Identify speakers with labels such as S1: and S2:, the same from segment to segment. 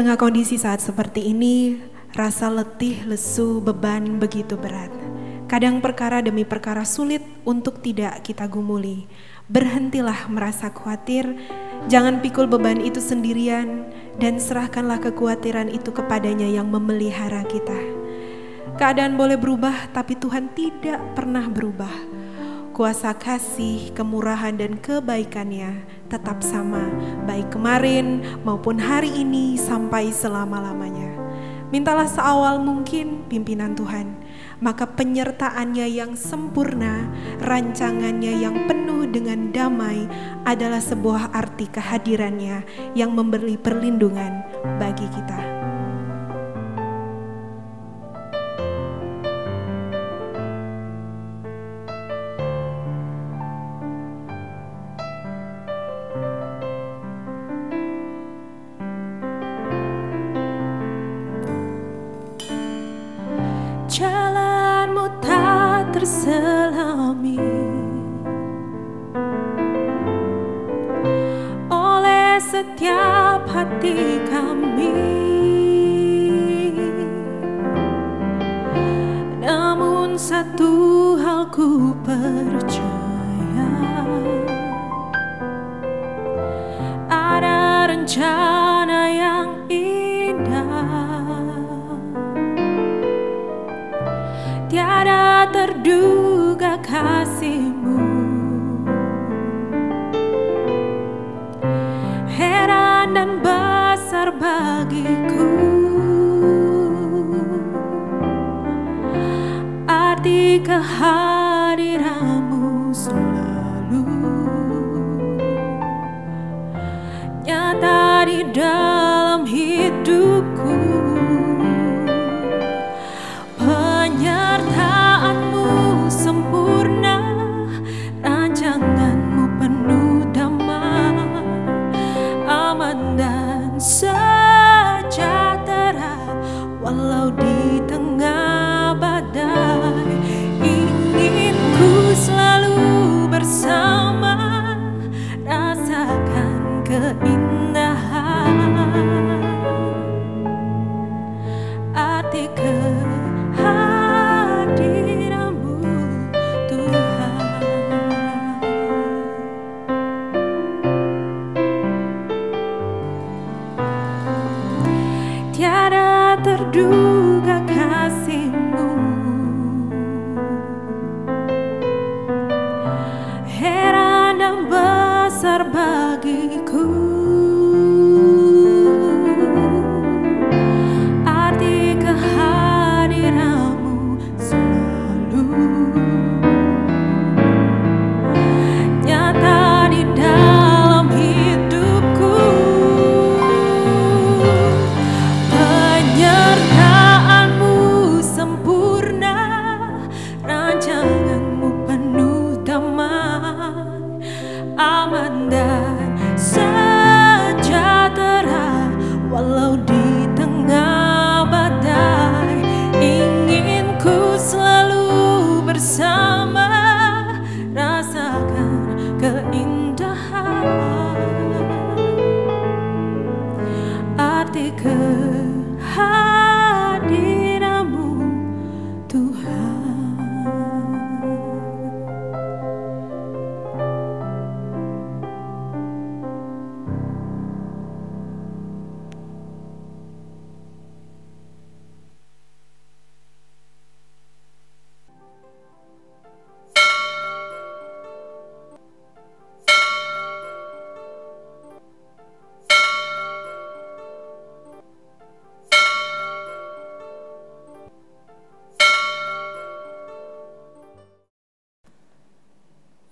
S1: Tengah kondisi saat seperti ini, rasa letih, lesu, beban begitu berat. Kadang perkara demi perkara sulit untuk tidak kita gumuli. Berhentilah merasa khawatir, jangan pikul beban itu sendirian, dan serahkanlah kekhawatiran itu kepadanya yang memelihara kita. Keadaan boleh berubah, tapi Tuhan tidak pernah berubah kuasa kasih, kemurahan, dan kebaikannya tetap sama, baik kemarin maupun hari ini sampai selama-lamanya. Mintalah seawal mungkin pimpinan Tuhan, maka penyertaannya yang sempurna, rancangannya yang penuh dengan damai adalah sebuah arti kehadirannya yang memberi perlindungan bagi kita.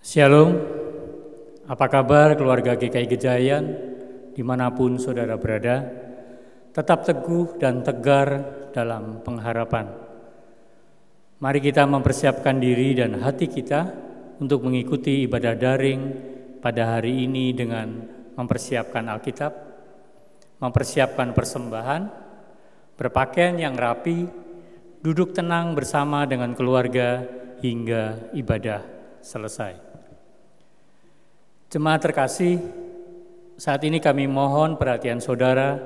S2: Shalom, apa kabar keluarga GKI Gejayan di mana pun saudara berada, tetap teguh dan tegar dalam pengharapan. Mari kita mempersiapkan diri dan hati kita untuk mengikuti ibadah daring pada hari ini dengan mempersiapkan Alkitab, mempersiapkan persembahan, berpakaian yang rapi, duduk tenang bersama dengan keluarga hingga ibadah selesai. Jemaat terkasih, saat ini kami mohon perhatian saudara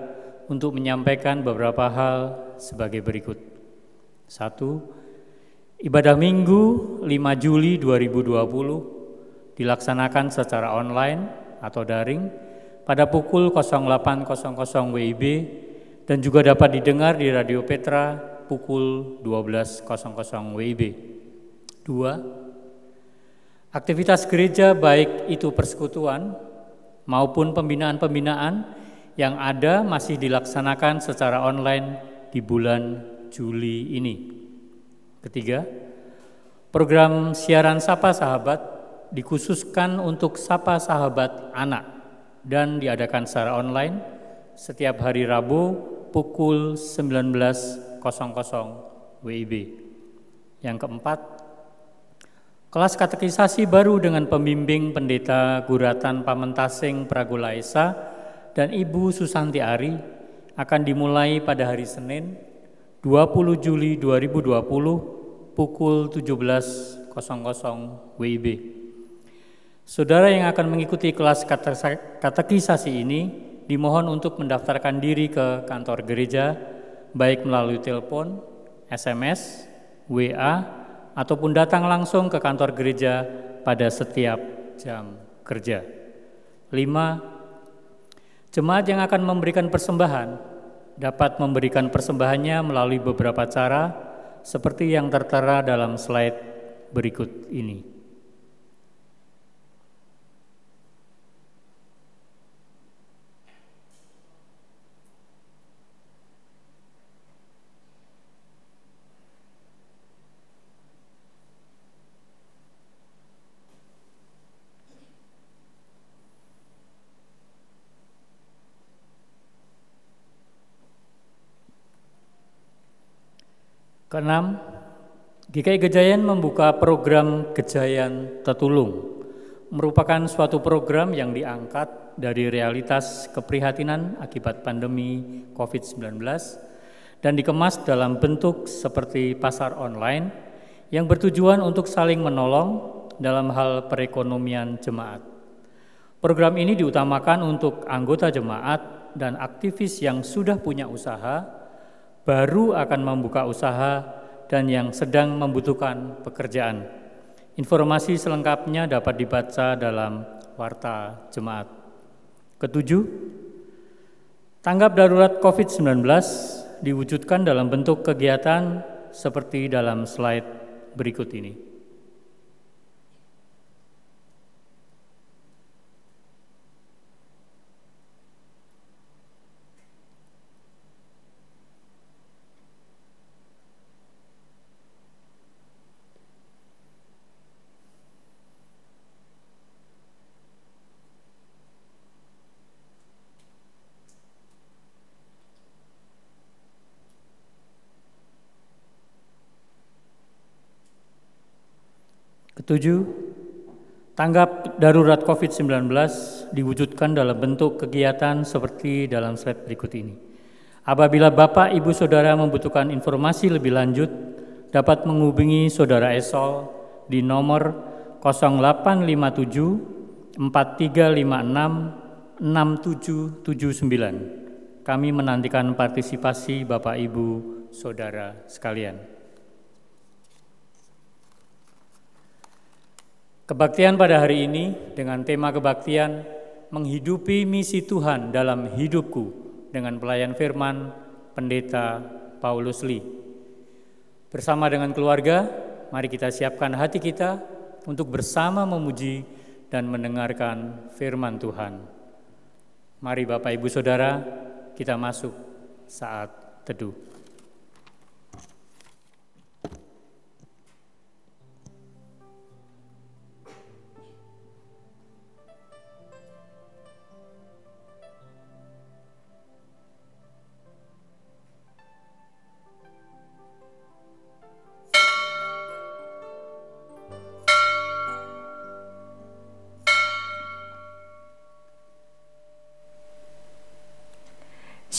S2: untuk menyampaikan beberapa hal sebagai berikut. Satu, ibadah Minggu 5 Juli 2020 dilaksanakan secara online atau daring pada pukul 08.00 WIB dan juga dapat didengar di Radio Petra pukul 12.00 WIB. Dua, aktivitas gereja baik itu persekutuan maupun pembinaan-pembinaan yang ada masih dilaksanakan secara online di bulan Juli ini. Ketiga, program siaran Sapa Sahabat dikhususkan untuk Sapa Sahabat anak dan diadakan secara online setiap hari Rabu pukul 19.00 WIB. Yang keempat, kelas katekisasi baru dengan pembimbing pendeta Guratan Pamentasing Pragulaisa dan Ibu Susanti Ari akan dimulai pada hari Senin 20 Juli 2020 pukul 17.00 WIB. Saudara yang akan mengikuti kelas katekisasi ini dimohon untuk mendaftarkan diri ke kantor gereja baik melalui telepon, SMS, WA, ataupun datang langsung ke kantor gereja pada setiap jam kerja. 5. Jemaat yang akan memberikan persembahan dapat memberikan persembahannya melalui beberapa cara seperti yang tertera dalam slide berikut ini. Keenam, GKI Gejayan membuka program Gejayan Tetulung, merupakan suatu program yang diangkat dari realitas keprihatinan akibat pandemi COVID-19 dan dikemas dalam bentuk seperti pasar online yang bertujuan untuk saling menolong dalam hal perekonomian jemaat. Program ini diutamakan untuk anggota jemaat dan aktivis yang sudah punya usaha baru akan membuka usaha dan yang sedang membutuhkan pekerjaan. Informasi selengkapnya dapat dibaca dalam Warta Jemaat. Ketujuh, tanggap darurat COVID-19 diwujudkan dalam bentuk kegiatan seperti dalam slide berikut ini. Ketujuh, tanggap darurat COVID-19 diwujudkan dalam bentuk kegiatan seperti dalam slide berikut ini. Apabila Bapak, Ibu, Saudara membutuhkan informasi lebih lanjut, dapat menghubungi Saudara Esol di nomor 0857 4356 6779. Kami menantikan partisipasi Bapak, Ibu, Saudara sekalian. Kebaktian pada hari ini dengan tema kebaktian menghidupi misi Tuhan dalam hidupku dengan pelayan firman Pendeta Paulus Lee. Bersama dengan keluarga, mari kita siapkan hati kita untuk bersama memuji dan mendengarkan firman Tuhan. Mari Bapak Ibu Saudara, kita masuk saat teduh.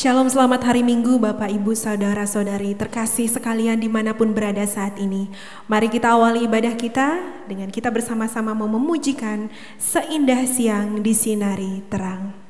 S3: Shalom selamat hari Minggu Bapak Ibu Saudara Saudari terkasih sekalian di mana pun berada saat ini. Mari kita awali ibadah kita dengan kita bersama-sama mau memujikan seindah siang di sinari terang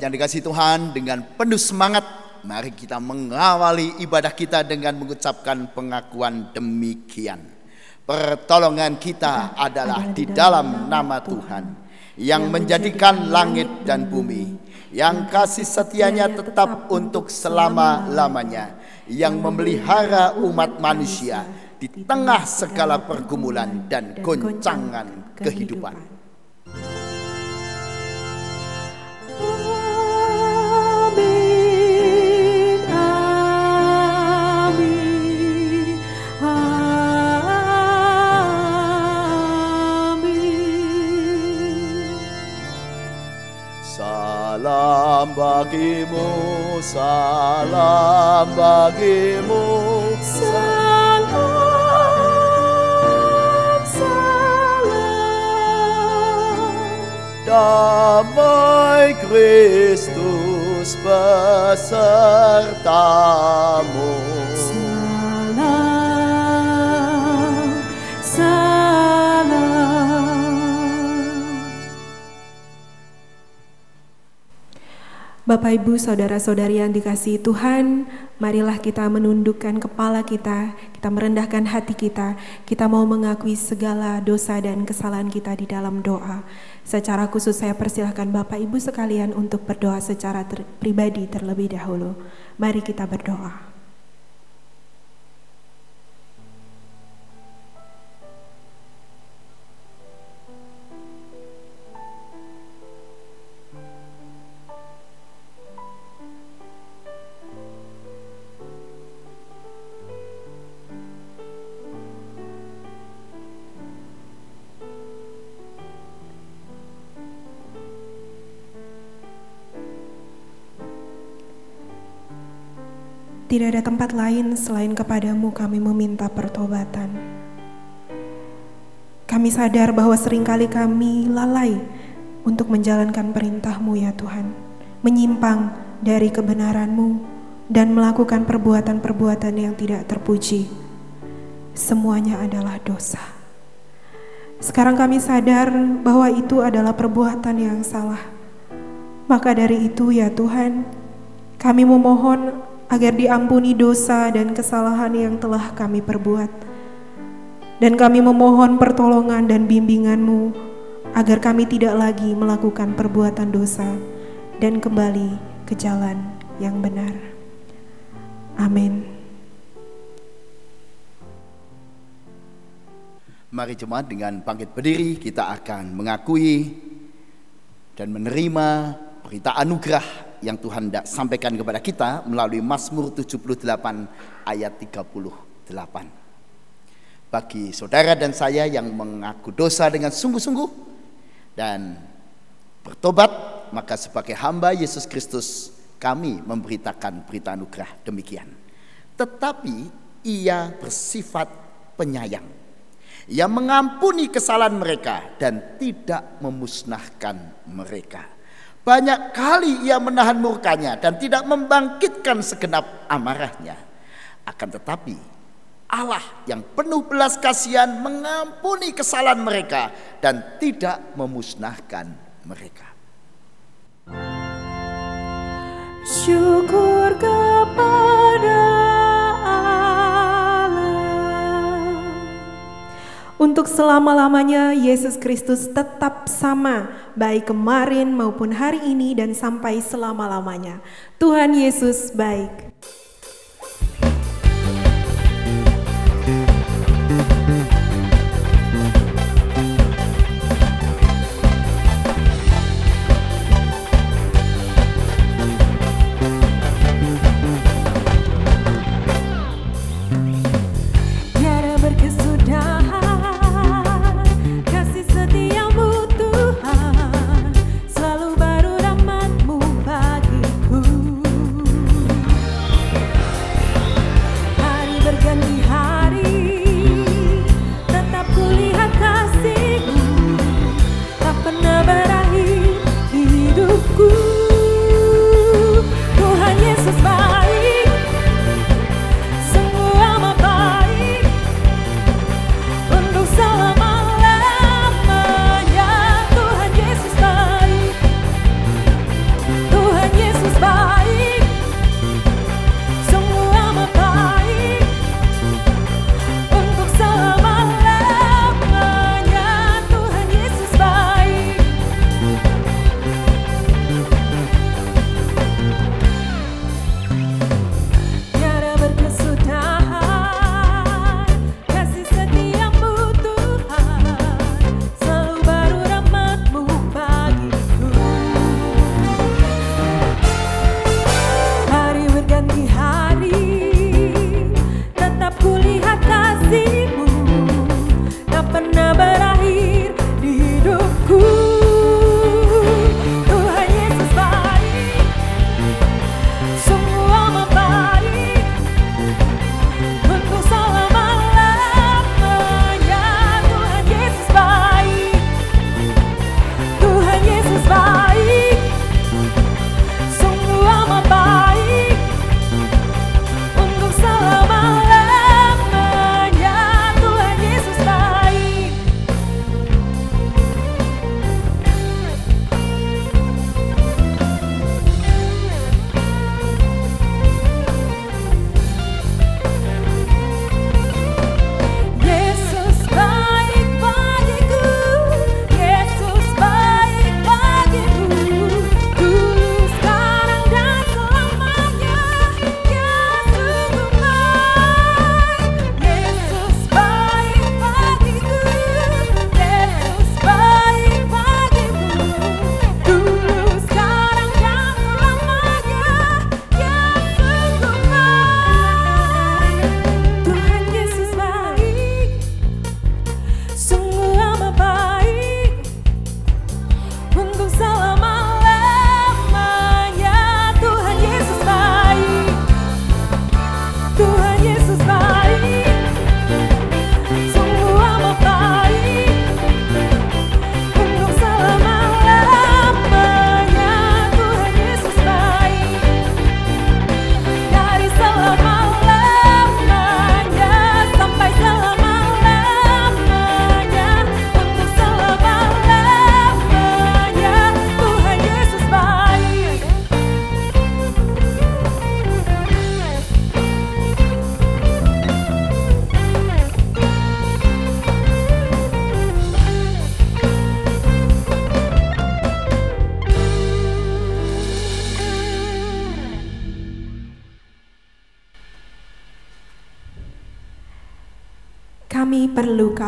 S4: yang dikasih Tuhan dengan penuh semangat mari kita mengawali ibadah kita dengan mengucapkan pengakuan demikian. Pertolongan kita adalah di dalam nama Tuhan yang menjadikan langit dan bumi, yang kasih setianya tetap untuk selama-lamanya, yang memelihara umat manusia di tengah segala pergumulan dan goncangan kehidupan. Bagimu, salam bagimu,
S1: Salam, salam.
S4: damai Kristus besertamu.
S3: Bapak, Ibu, saudara-saudari yang dikasihi Tuhan, marilah kita menundukkan kepala kita, kita merendahkan hati kita, kita mau mengakui segala dosa dan kesalahan kita di dalam doa. Secara khusus saya persilahkan Bapak Ibu sekalian untuk berdoa secara ter- pribadi terlebih dahulu. Mari kita berdoa. Tidak ada tempat lain selain kepadamu kami meminta pertobatan. Kami sadar bahwa sering kali kami lalai untuk menjalankan perintahmu ya Tuhan. Menyimpang dari kebenaranmu dan melakukan perbuatan-perbuatan yang tidak terpuji. Semuanya adalah dosa. Sekarang kami sadar bahwa itu adalah perbuatan yang salah. Maka dari itu ya Tuhan, kami memohon agar diampuni dosa dan kesalahan yang telah kami perbuat. Dan kami memohon pertolongan dan bimbingan-Mu agar kami tidak lagi melakukan perbuatan dosa dan kembali ke jalan yang benar. Amin.
S4: Mari jemaat dengan bangkit berdiri kita akan mengakui dan menerima berita anugerah yang Tuhan hendak sampaikan kepada kita melalui Mazmur 78 ayat 38. Bagi saudara dan saya yang mengaku dosa dengan sungguh-sungguh dan bertobat, maka sebagai hamba Yesus Kristus kami memberitakan berita anugerah demikian. Tetapi ia bersifat penyayang yang mengampuni kesalahan mereka dan tidak memusnahkan mereka. Banyak kali ia menahan murkanya dan tidak membangkitkan segenap amarahnya. Akan tetapi Allah yang penuh belas kasihan mengampuni kesalahan mereka dan tidak memusnahkan mereka.
S1: Syukur kepada
S3: Untuk selama-lamanya Yesus Kristus tetap sama baik kemarin maupun hari ini dan sampai selama-lamanya. Tuhan Yesus baik.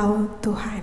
S1: Perlu Kau, Tuhan.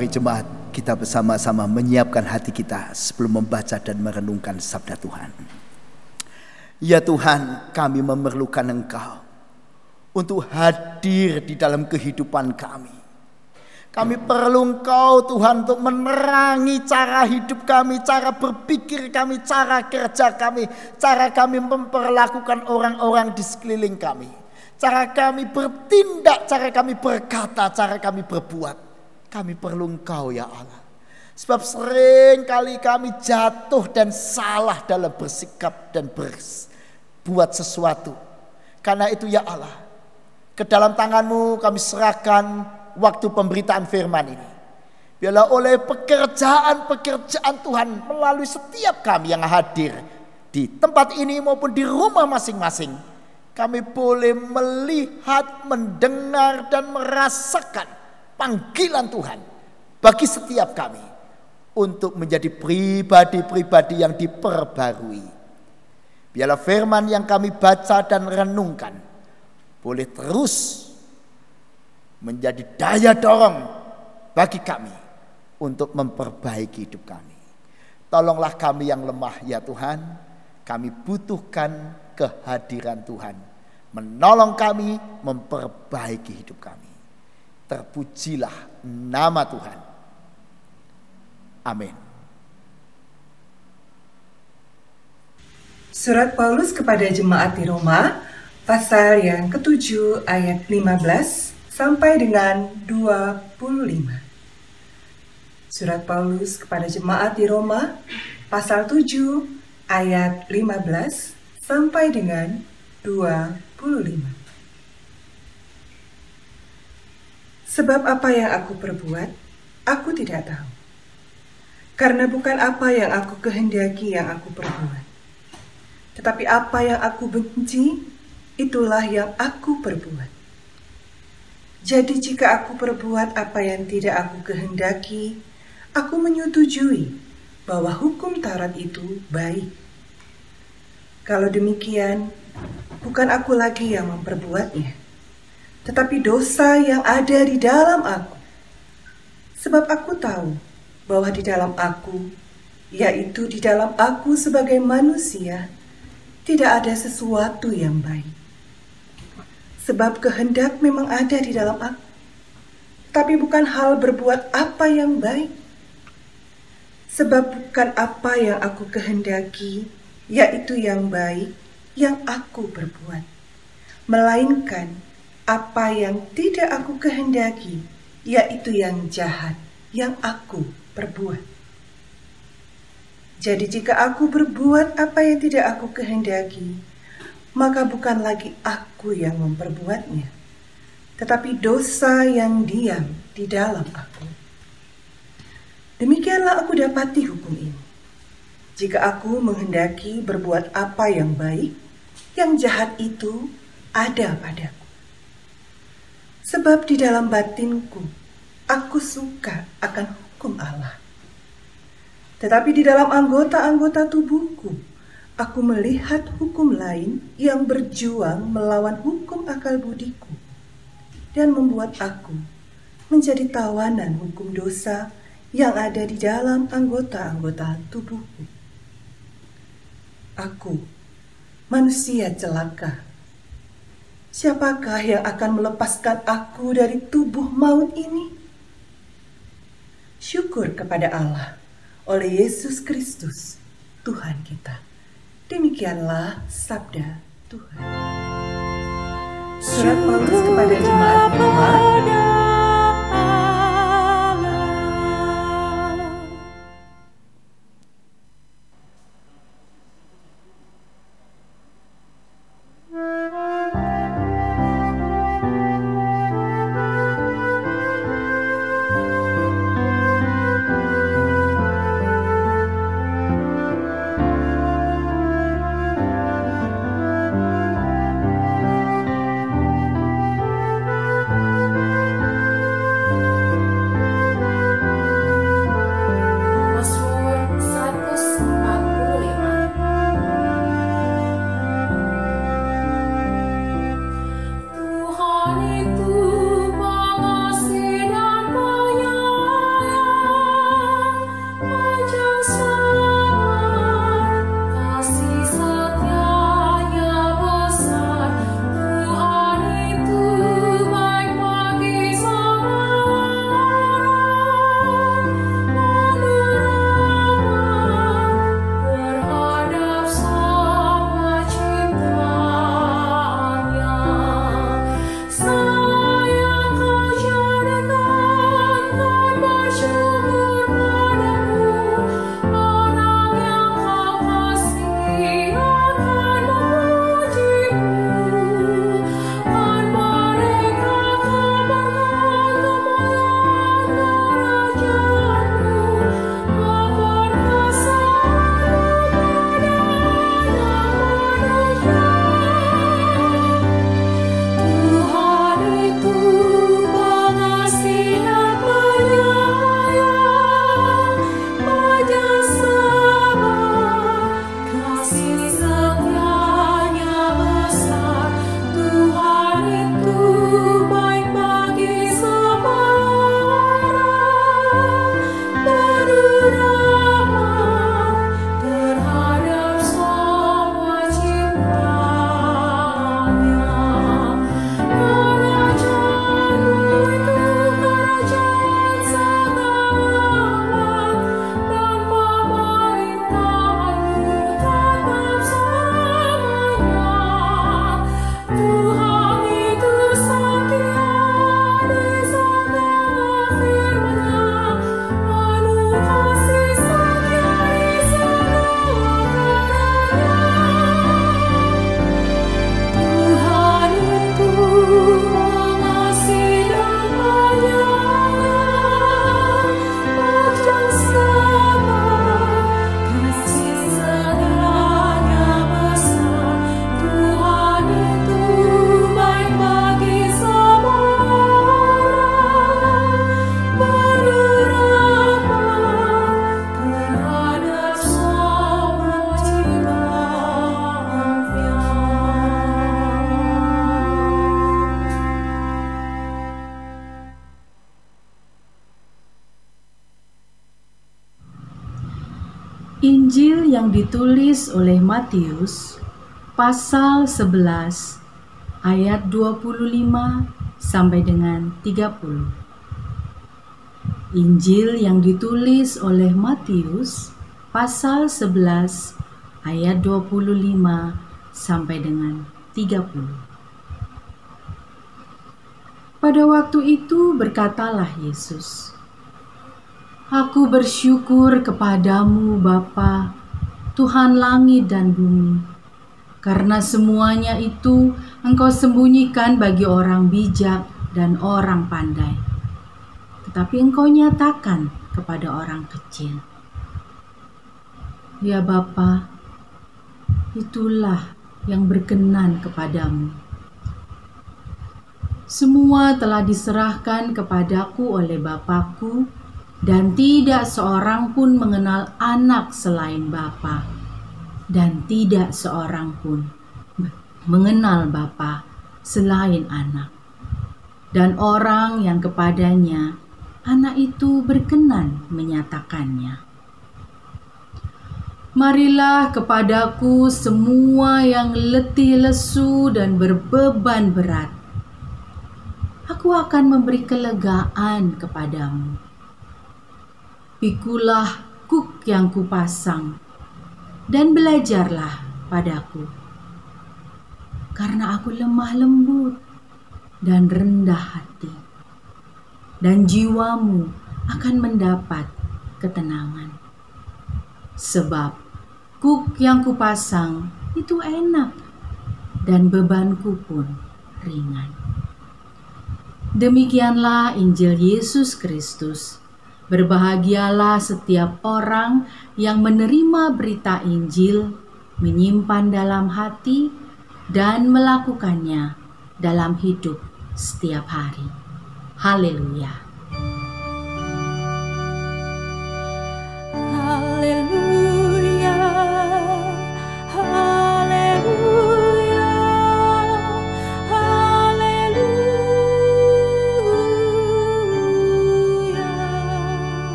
S4: Mari jemaat kita bersama-sama menyiapkan hati kita sebelum membaca dan merenungkan sabda Tuhan. Ya Tuhan, kami memerlukan Engkau untuk hadir di dalam kehidupan kami. Kami perlu Engkau Tuhan untuk menerangi cara hidup kami, cara berpikir kami, cara kerja kami, cara kami memperlakukan orang-orang di sekeliling kami. Cara kami bertindak, cara kami berkata, cara kami berbuat. Kami perlu Engkau ya Allah. Sebab sering kali kami jatuh dan salah dalam bersikap dan berbuat sesuatu. Karena itu ya Allah, ke dalam tanganmu kami serahkan waktu pemberitaan firman ini. Biarlah oleh pekerjaan-pekerjaan Tuhan melalui setiap kami yang hadir di tempat ini maupun di rumah masing-masing. Kami boleh melihat, mendengar dan merasakan panggilan Tuhan bagi setiap kami untuk menjadi pribadi-pribadi yang diperbarui. Biarlah firman yang kami baca dan renungkan boleh terus menjadi daya dorong bagi kami untuk memperbaiki hidup kami. Tolonglah kami yang lemah ya Tuhan, kami butuhkan kehadiran Tuhan. Menolong kami memperbaiki hidup kami. Terpujilah nama Tuhan. Amin.
S5: Surat Paulus kepada jemaat di Roma, pasal yang ketujuh ayat 15 sampai dengan 25. Surat Paulus kepada jemaat di Roma pasal 7 ayat 15 sampai dengan 25. Sebab apa yang aku perbuat, aku tidak tahu. Karena bukan apa yang aku kehendaki yang aku perbuat. Tetapi apa yang aku benci, itulah yang aku perbuat. Jadi jika aku perbuat apa yang tidak aku kehendaki, aku menyetujui bahwa hukum Taurat itu baik. Kalau demikian, bukan aku lagi yang memperbuatnya, tetapi dosa yang ada di dalam aku. Sebab aku tahu bahwa di dalam aku, yaitu di dalam aku sebagai manusia, tidak ada sesuatu yang baik. Sebab kehendak memang ada di dalam aku. Tapi bukan hal berbuat apa yang baik. Sebab bukan apa yang aku kehendaki, yaitu yang baik, yang aku berbuat. Melainkan apa yang tidak aku kehendaki, yaitu yang jahat, yang aku perbuat. Jadi jika aku berbuat apa yang tidak aku kehendaki, maka bukan lagi aku yang memperbuatnya, tetapi dosa yang diam di dalam aku. Demikianlah aku dapati hukum ini. Jika aku menghendaki berbuat apa yang baik, yang jahat itu ada padaku. Sebab di dalam batinku, aku suka akan hukum Allah. Tetapi di dalam anggota-anggota tubuhku, aku melihat hukum lain yang berjuang melawan hukum akal budiku dan membuat aku menjadi tawanan hukum dosa yang ada di dalam anggota-anggota tubuhku. Aku, manusia celaka. Siapakah yang akan melepaskan aku dari tubuh maut ini? Syukur kepada Allah oleh Yesus Kristus, Tuhan kita. Demikianlah sabda Tuhan. Surat Paulus kepada jemaat Roma
S6: ditulis oleh Matius pasal 11 ayat 25 sampai dengan 30. Injil yang ditulis oleh Matius pasal 11 ayat 25 sampai dengan 30. Pada waktu itu berkatalah Yesus, Aku bersyukur kepadamu Bapa, Tuhan langit dan bumi, karena semuanya itu Engkau sembunyikan bagi orang bijak dan orang pandai, tetapi Engkau nyatakan kepada orang kecil. Ya Bapa, itulah yang berkenan kepadamu. Semua telah diserahkan kepadaku oleh Bapakku, dan tidak seorang pun mengenal anak selain Bapa, dan tidak seorang pun mengenal Bapa selain anak. Dan orang yang kepadanya anak itu berkenan menyatakannya. Marilah kepadaku semua yang letih lesu dan berbeban berat. Aku akan memberi kelegaan kepadamu Pikulah kuk yang kupasang dan belajarlah padaku. Karena aku lemah lembut dan rendah hati. Dan jiwamu akan mendapat ketenangan. Sebab kuk yang kupasang itu enak dan bebanku pun ringan. Demikianlah Injil Yesus Kristus Berbahagialah setiap orang yang menerima berita Injil, menyimpan dalam hati, dan melakukannya dalam hidup setiap hari. Haleluya!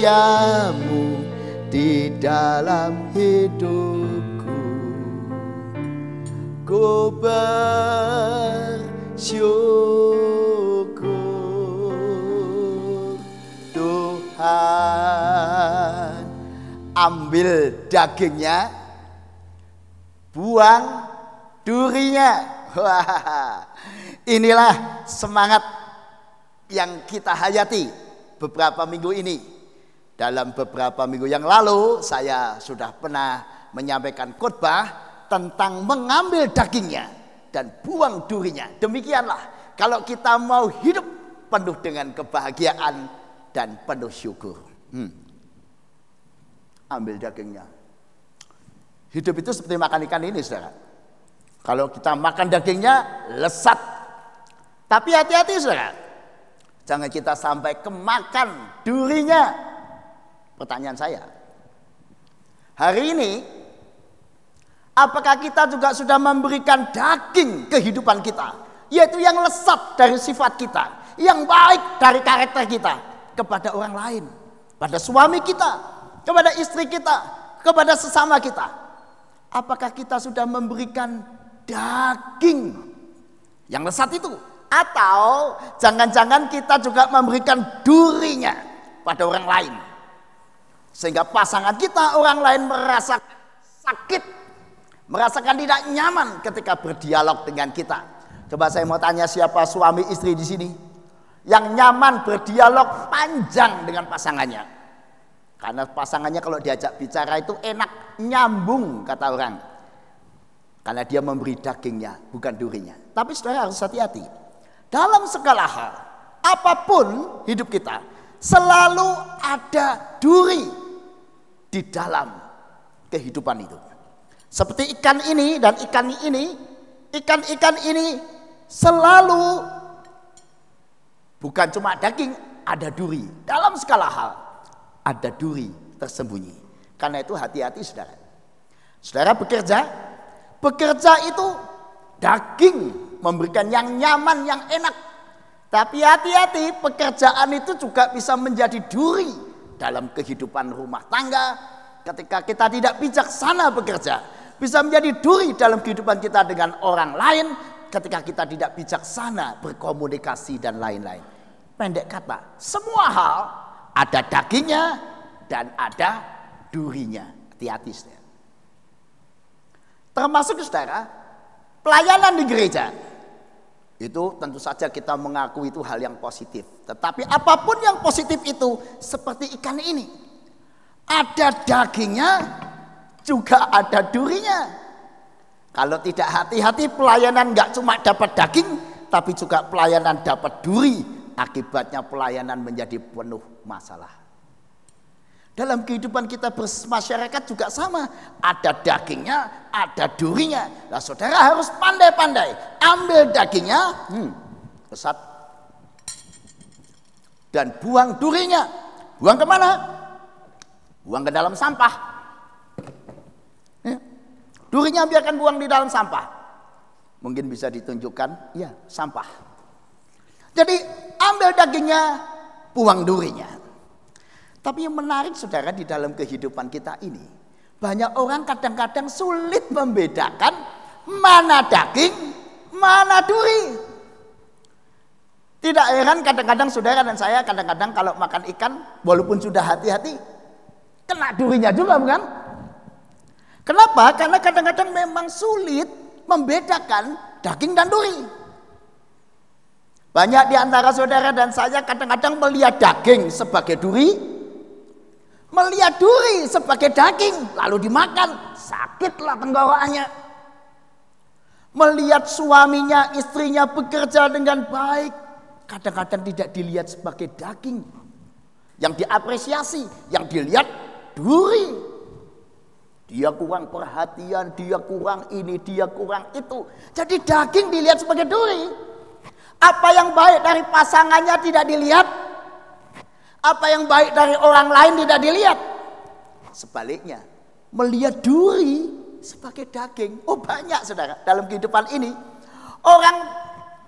S4: Setiamu di dalam hidupku. Ku bersyukur Tuhan. Ambil dagingnya Buang durinya. Wah, Inilah semangat yang kita hayati beberapa minggu ini dalam beberapa minggu yang lalu saya sudah pernah menyampaikan khotbah tentang mengambil dagingnya. dan buang durinya. Demikianlah kalau kita mau hidup penuh dengan kebahagiaan dan penuh syukur. Hmm. Ambil dagingnya. Hidup itu seperti makan ikan ini, saudara. Kalau kita makan dagingnya, lesat. Tapi hati-hati, saudara. Jangan kita sampai kemakan durinya. Pertanyaan saya. Hari ini, apakah kita juga sudah memberikan daging kehidupan kita? Yaitu yang lesat dari sifat kita. Yang baik dari karakter kita. Kepada orang lain. Pada suami kita. Kepada istri kita. Kepada sesama kita. Apakah kita sudah memberikan daging yang lesat itu? Atau jangan-jangan kita juga memberikan durinya pada orang lain. Sehingga pasangan kita orang lain merasa sakit. Merasakan tidak nyaman ketika berdialog dengan kita. Coba saya mau tanya siapa suami istri di sini. Yang nyaman berdialog panjang dengan pasangannya. Karena pasangannya kalau diajak bicara itu enak nyambung kata orang. Karena dia memberi dagingnya bukan durinya. Tapi saudara harus hati-hati. Dalam segala hal, apa pun hidup kita, selalu ada duri di dalam kehidupan itu. Seperti ikan ini dan ikan ini, ikan-ikan ini selalu bukan cuma daging, ada duri. Dalam segala hal, ada duri tersembunyi. Karena itu hati-hati saudara. Saudara bekerja, bekerja itu daging memberikan yang nyaman, yang enak. Tapi hati-hati, pekerjaan itu juga bisa menjadi duri dalam kehidupan rumah tangga. Ketika kita tidak bijaksana bekerja, bisa menjadi duri dalam kehidupan kita dengan orang lain. Ketika kita tidak bijaksana berkomunikasi dan lain-lain. Pendek kata, semua hal ada dagingnya dan ada durinya. Hati-hati saudara. Termasuk saudara, pelayanan di gereja itu tentu saja kita mengaku itu hal yang positif. Tetapi apa pun yang positif itu seperti ikan ini. Ada dagingnya, juga ada durinya. Kalau tidak hati-hati pelayanan nggak cuma dapat daging, tapi juga pelayanan dapat duri. Akibatnya pelayanan menjadi penuh masalah. Dalam kehidupan kita bermasyarakat juga sama. Ada dagingnya, ada durinya. Nah saudara harus pandai-pandai. Ambil dagingnya, hmm, pesat. Dan buang durinya. Buang ke mana? Buang ke dalam sampah. Ya. Durinya biarkan buang di dalam sampah. Mungkin bisa ditunjukkan, ya sampah. Jadi ambil dagingnya, buang durinya. Tapi yang menarik saudara di dalam kehidupan kita ini. Banyak orang kadang-kadang sulit membedakan mana daging, mana duri. Tidak heran kadang-kadang saudara dan saya kadang-kadang kalau makan ikan walaupun sudah hati-hati kena durinya juga bukan? Kenapa? Karena kadang-kadang memang sulit membedakan daging dan duri. Banyak di antara saudara dan saya kadang-kadang melihat daging sebagai duri, melihat duri sebagai daging lalu dimakan sakitlah tenggorokannya melihat suaminya istrinya bekerja dengan baik kadang-kadang tidak dilihat sebagai daging yang diapresiasi yang dilihat duri dia kurang perhatian, dia kurang ini, dia kurang itu. Jadi daging dilihat sebagai duri. Apa yang baik dari pasangannya tidak dilihat, apa yang baik dari orang lain tidak dilihat. Sebaliknya, melihat duri sebagai daging. Oh banyak saudara dalam kehidupan ini. Orang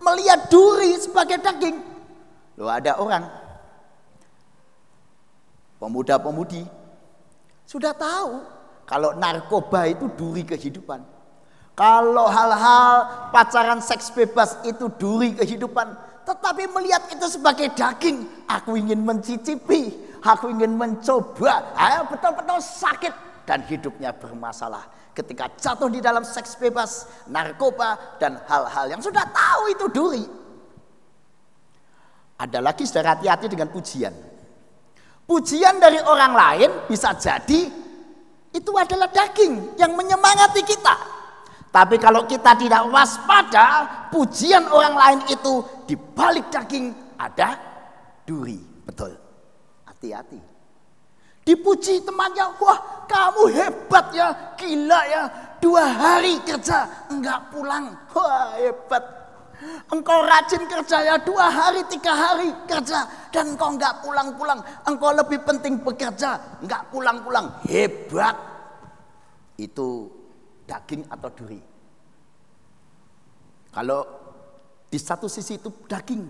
S4: melihat duri sebagai daging. Loh ada orang, pemuda-pemudi, sudah tahu kalau narkoba itu duri kehidupan. Kalau hal-hal pacaran seks bebas itu duri kehidupan tetapi melihat itu sebagai daging, aku ingin mencicipi, aku ingin mencoba. Ayo betul-betul sakit dan hidupnya bermasalah. Ketika jatuh di dalam seks bebas, narkoba dan hal-hal yang sudah tahu itu duri. Ada lagi saudara hati-hati dengan pujian. Pujian dari orang lain bisa jadi itu adalah daging yang menyemangati kita. Tapi kalau kita tidak waspada, pujian orang lain itu di balik daging ada duri. Betul. Hati-hati. Dipuji temannya, wah kamu hebat ya, gila ya. Dua hari kerja, enggak pulang. Wah hebat. Engkau rajin kerja ya, dua hari, tiga hari kerja. Dan engkau enggak pulang-pulang. Engkau lebih penting bekerja, enggak pulang-pulang. Hebat. Itu daging atau duri. Kalau di satu sisi itu daging.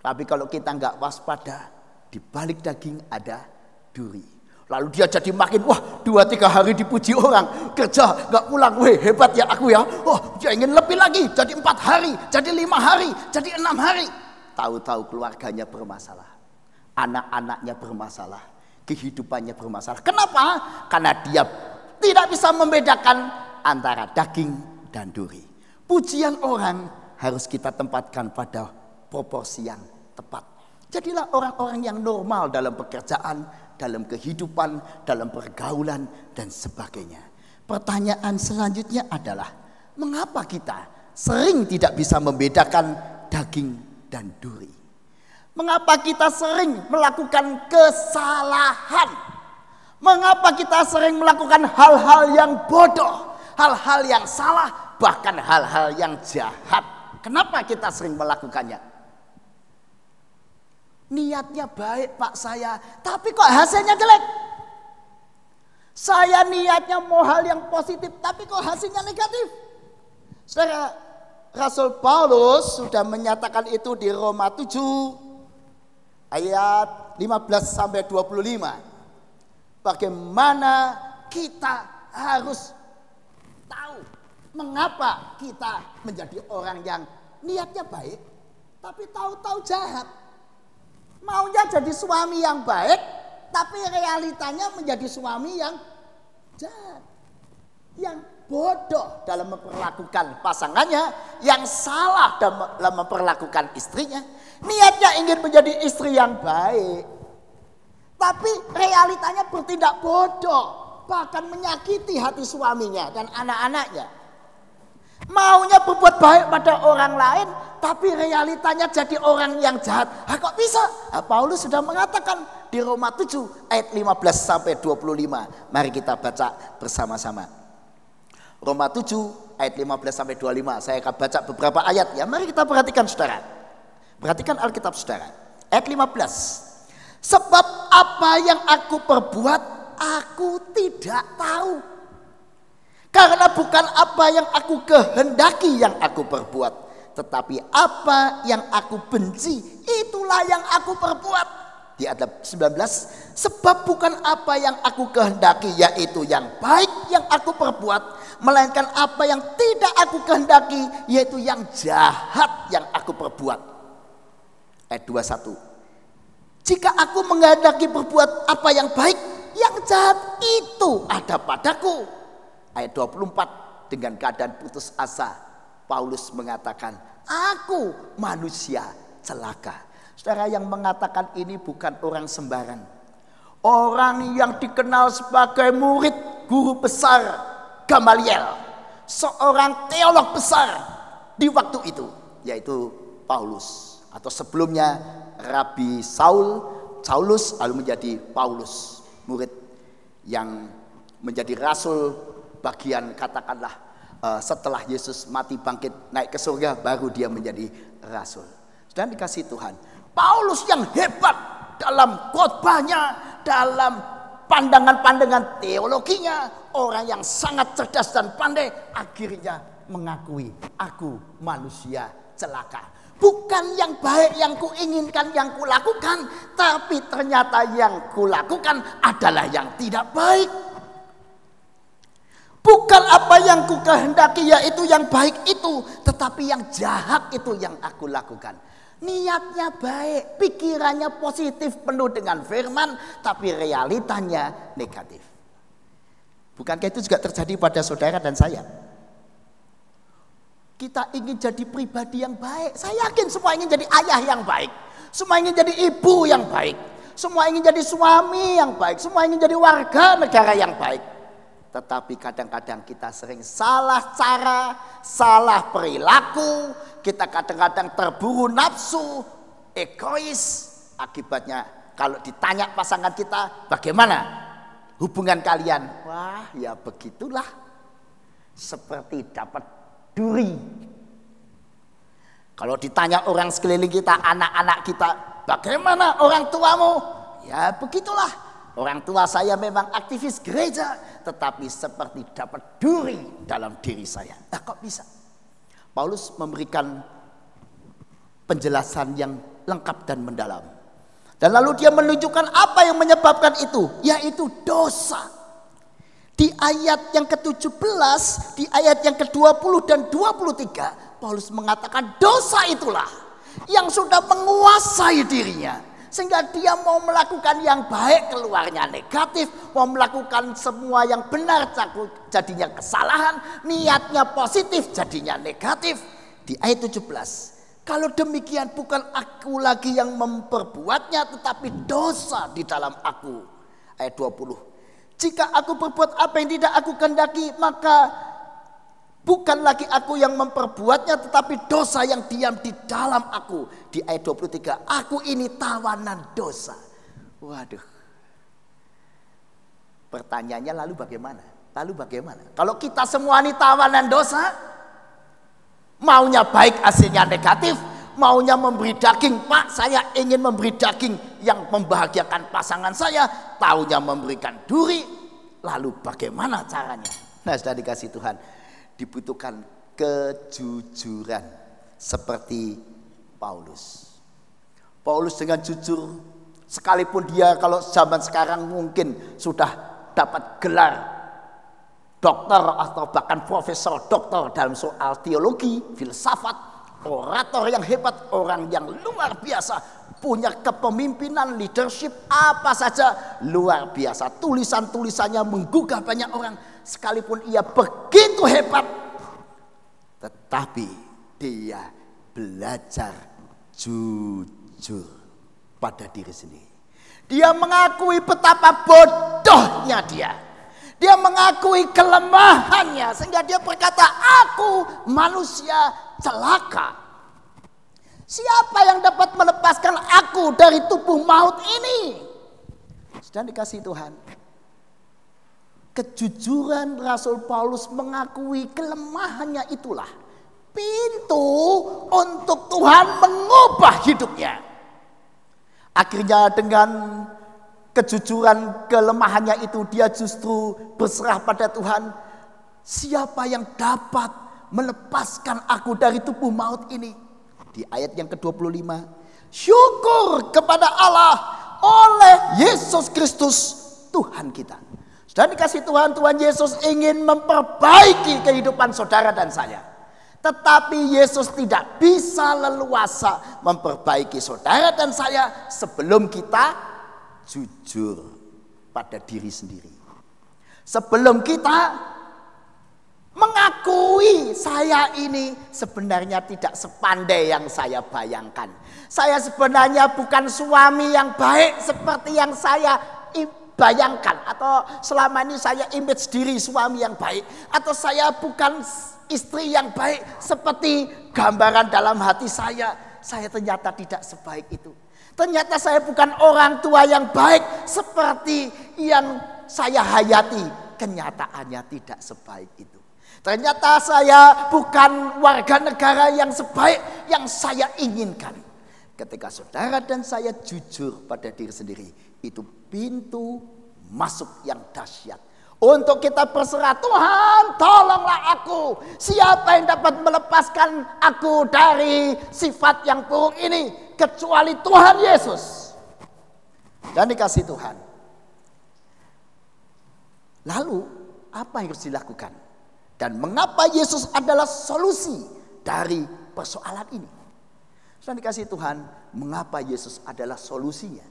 S4: Tapi kalau kita nggak waspada, di balik daging ada duri. Lalu dia jadi makin, wah dua tiga hari dipuji orang, kerja nggak pulang, weh hebat ya aku ya. Oh dia ingin lebih lagi, jadi empat hari, jadi lima hari, jadi enam hari. Tahu-tahu keluarganya bermasalah, anak-anaknya bermasalah, kehidupannya bermasalah. Kenapa? Karena dia tidak bisa membedakan antara daging dan duri. Pujian orang harus kita tempatkan pada proporsi yang tepat. Jadilah orang-orang yang normal dalam pekerjaan, dalam kehidupan, dalam pergaulan, dan sebagainya. Pertanyaan selanjutnya adalah, mengapa kita sering tidak bisa membedakan daging dan duri? Mengapa kita sering melakukan kesalahan? Mengapa kita sering melakukan hal-hal yang bodoh, hal-hal yang salah, bahkan hal-hal yang jahat? Kenapa kita sering melakukannya? Niatnya baik Pak saya, tapi kok hasilnya jelek? Saya niatnya mau hal yang positif, tapi kok hasilnya negatif? Saudara, Rasul Paulus sudah menyatakan itu di Roma 7 ayat 15 sampai 25. Bagaimana kita harus tahu mengapa kita menjadi orang yang niatnya baik tapi tahu-tahu jahat. Maunya jadi suami yang baik, tapi realitanya menjadi suami yang jahat. Yang bodoh dalam memperlakukan pasangannya, yang salah dalam memperlakukan istrinya. Niatnya ingin menjadi istri yang baik. Tapi realitanya bertindak bodoh, bahkan menyakiti hati suaminya dan anak-anaknya. Maunya berbuat baik pada orang lain, tapi realitanya jadi orang yang jahat. Ah, kok bisa? Ah, Paulus sudah mengatakan di Roma 7 ayat 15 sampai 25. Mari kita baca bersama-sama. Roma 7 ayat 15 sampai 25. Saya akan baca beberapa ayat ya. Mari kita perhatikan Saudara. Perhatikan Alkitab Saudara. Ayat 15. Sebab apa yang aku perbuat aku tidak tahu. Karena bukan apa yang aku kehendaki yang aku perbuat. Tetapi apa yang aku benci itulah yang aku perbuat. Di ayat 19. Sebab bukan apa yang aku kehendaki yaitu yang baik yang aku perbuat. Melainkan apa yang tidak aku kehendaki yaitu yang jahat yang aku perbuat. Ayat 21. Jika aku menghendaki berbuat apa yang baik, yang jahat itu ada padaku. Ayat 24 dengan keadaan putus asa Paulus mengatakan aku manusia celaka. Saudara yang mengatakan ini bukan orang sembarang orang yang dikenal sebagai murid guru besar Gamaliel. Seorang teolog besar di waktu itu yaitu Paulus. Atau sebelumnya Rabi Saul Saulus lalu menjadi Paulus murid yang menjadi rasul bagian katakanlah uh, setelah Yesus mati bangkit naik ke surga baru dia menjadi rasul. Dan dikasih Tuhan. Paulus yang hebat dalam khotbahnya, dalam pandangan-pandangan teologinya, orang yang sangat cerdas dan pandai akhirnya mengakui aku manusia celaka. Bukan yang baik yang kuinginkan yang kulakukan, tapi ternyata yang kulakukan adalah yang tidak baik. Bukan apa yang ku kehendaki yaitu yang baik itu. Tetapi yang jahat itu yang aku lakukan. Niatnya baik, pikirannya positif penuh dengan firman. Tapi realitanya negatif. Bukankah itu juga terjadi pada saudara dan saya? Kita ingin jadi pribadi yang baik. Saya yakin semua ingin jadi ayah yang baik. Semua ingin jadi ibu yang baik. Semua ingin jadi suami yang baik. Semua ingin jadi warga negara yang baik. Tetapi kadang-kadang kita sering salah cara, salah perilaku, kita kadang-kadang terburu nafsu, egois. Akibatnya kalau ditanya pasangan kita, bagaimana hubungan kalian? Wah, ya begitulah. Seperti dapat duri. Kalau ditanya orang sekeliling kita, anak-anak kita, bagaimana orang tuamu? Ya begitulah. Orang tua saya memang aktivis gereja, tetapi seperti dapat duri dalam diri saya. Nah, kok bisa? Paulus memberikan penjelasan yang lengkap dan mendalam. Dan lalu dia menunjukkan apa yang menyebabkan itu, yaitu dosa. Di ayat yang ke-17, di ayat yang ke-20 dan 23, Paulus mengatakan dosa itulah yang sudah menguasai dirinya. Sehingga dia mau melakukan yang baik keluarnya negatif, mau melakukan semua yang benar jadinya kesalahan, niatnya positif jadinya negatif. Di ayat 17, kalau demikian bukan aku lagi yang memperbuatnya tetapi dosa di dalam aku. Ayat 20. Jika aku berbuat apa yang tidak aku kehendaki maka bukan lagi aku yang memperbuatnya tetapi dosa yang diam di dalam aku. Di ayat 23, aku ini tawanan dosa. Waduh. Pertanyaannya lalu bagaimana? Lalu bagaimana? Kalau kita semua ini tawanan dosa, maunya baik hasilnya negatif, maunya memberi daging, Pak saya ingin memberi daging yang membahagiakan pasangan saya, taunya memberikan duri, lalu bagaimana caranya? Nah sudah dikasih Tuhan, dibutuhkan kejujuran seperti Paulus. Paulus dengan jujur sekalipun dia kalau zaman sekarang mungkin sudah dapat gelar dokter atau bahkan profesor dokter dalam soal teologi, filsafat, orator yang hebat, orang yang luar biasa, punya kepemimpinan, leadership apa saja luar biasa. Tulisan-tulisannya menggugah banyak orang sekalipun ia begitu hebat tetapi dia belajar jujur pada diri sendiri. Dia mengakui betapa bodohnya dia. Dia mengakui kelemahannya sehingga dia berkata, "Aku manusia celaka." Siapa yang dapat melepaskan aku dari tubuh maut ini? Sudah dikasih Tuhan. Kejujuran Rasul Paulus mengakui kelemahannya itulah pintu untuk Tuhan mengubah hidupnya. Akhirnya dengan kejujuran kelemahannya itu dia justru berserah pada Tuhan. Siapa yang dapat melepaskan aku dari tubuh maut ini? Di ayat yang ke-25. Syukur kepada Allah oleh Yesus Kristus Tuhan kita. Dan dikasih Tuhan, Tuhan Yesus ingin memperbaiki kehidupan saudara dan saya. Tetapi Yesus tidak bisa leluasa memperbaiki saudara dan saya sebelum kita jujur pada diri sendiri. Sebelum kita mengakui saya ini sebenarnya tidak sepandai yang saya bayangkan. Saya sebenarnya bukan suami yang baik seperti yang saya bayangkan. Atau selama ini saya image diri suami yang baik. Atau saya bukan istri yang baik seperti gambaran dalam hati saya. Saya ternyata tidak sebaik itu. Ternyata saya bukan orang tua yang baik seperti yang saya hayati. Kenyataannya tidak sebaik itu ternyata saya bukan warga negara yang sebaik yang saya inginkan ketika saudara dan saya jujur pada diri sendiri itu pintu masuk yang dahsyat. Untuk kita berserah, Tuhan tolonglah aku. Siapa yang dapat melepaskan aku dari sifat yang buruk ini. Kecuali Tuhan Yesus. Dan dikasih Tuhan. Lalu apa yang harus dilakukan? Dan mengapa Yesus adalah solusi dari persoalan ini? Dan dikasih Tuhan, mengapa Yesus adalah solusinya?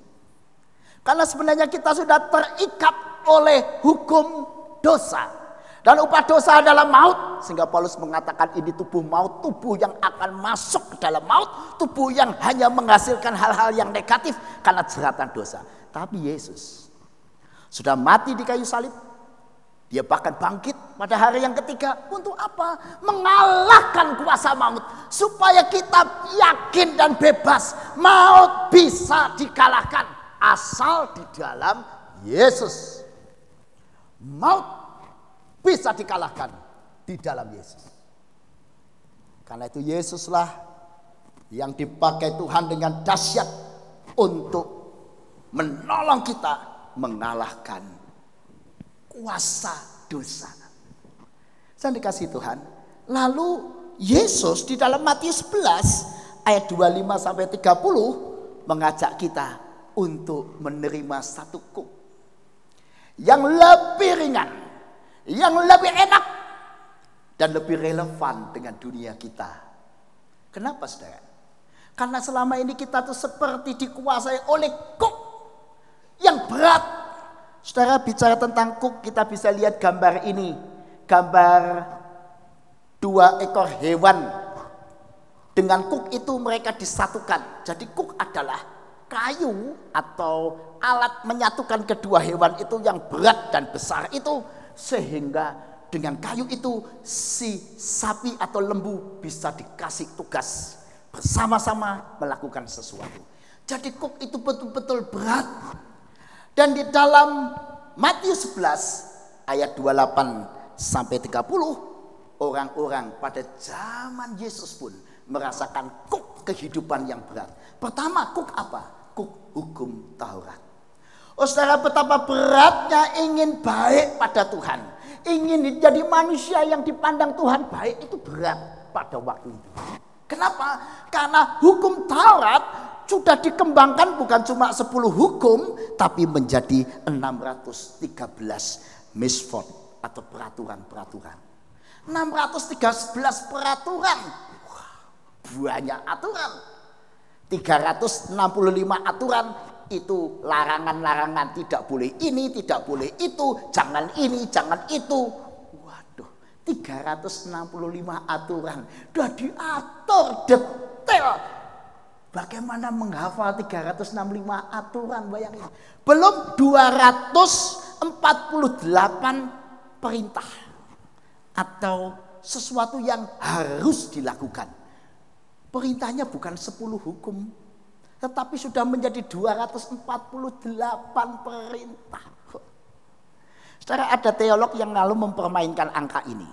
S4: Karena sebenarnya kita sudah terikat oleh hukum dosa. Dan upah dosa adalah maut. Sehingga Paulus mengatakan ini tubuh maut. Tubuh yang akan masuk ke dalam maut. Tubuh yang hanya menghasilkan hal-hal yang negatif. Karena jeratan dosa. Tapi Yesus sudah mati di kayu salib. Dia bahkan bangkit pada hari yang ketiga. Untuk apa? Mengalahkan kuasa maut. Supaya kita yakin dan bebas. Maut bisa dikalahkan. Asal di dalam Yesus. Maut bisa dikalahkan di dalam Yesus. Karena itu Yesuslah yang dipakai Tuhan dengan dahsyat untuk menolong kita mengalahkan kuasa dosa. Saya dikasih Tuhan. Lalu Yesus di dalam Matius 11 ayat 25 sampai 30 mengajak kita untuk menerima satu kuk yang lebih ringan, yang lebih enak dan lebih relevan dengan dunia kita. Kenapa saudara? Karena selama ini kita tuh seperti dikuasai oleh kuk yang berat Saudara bicara tentang kuk, kita bisa lihat gambar ini. Gambar dua ekor hewan. Dengan kuk itu mereka disatukan. Jadi kuk adalah kayu atau alat menyatukan kedua hewan itu yang berat dan besar itu. Sehingga dengan kayu itu si sapi atau lembu bisa dikasih tugas bersama-sama melakukan sesuatu. Jadi kuk itu betul-betul berat dan di dalam Matius 11 ayat 28 sampai 30 orang-orang pada zaman Yesus pun merasakan kuk kehidupan yang berat. Pertama kuk apa? Kuk hukum Taurat. Oh saudara betapa beratnya ingin baik pada Tuhan. Ingin jadi manusia yang dipandang Tuhan baik itu berat pada waktu itu. Kenapa? Karena hukum Taurat sudah dikembangkan bukan cuma 10 hukum tapi menjadi 613 misfot atau peraturan-peraturan. 613 peraturan. Banyak aturan. 365 aturan itu larangan-larangan tidak boleh ini, tidak boleh itu, jangan ini, jangan itu. Waduh, 365 aturan sudah diatur detail Bagaimana menghafal 365 aturan bayangin. Belum 248 perintah. Atau sesuatu yang harus dilakukan. Perintahnya bukan 10 hukum. Tetapi sudah menjadi 248 perintah. Secara ada teolog yang lalu mempermainkan angka ini.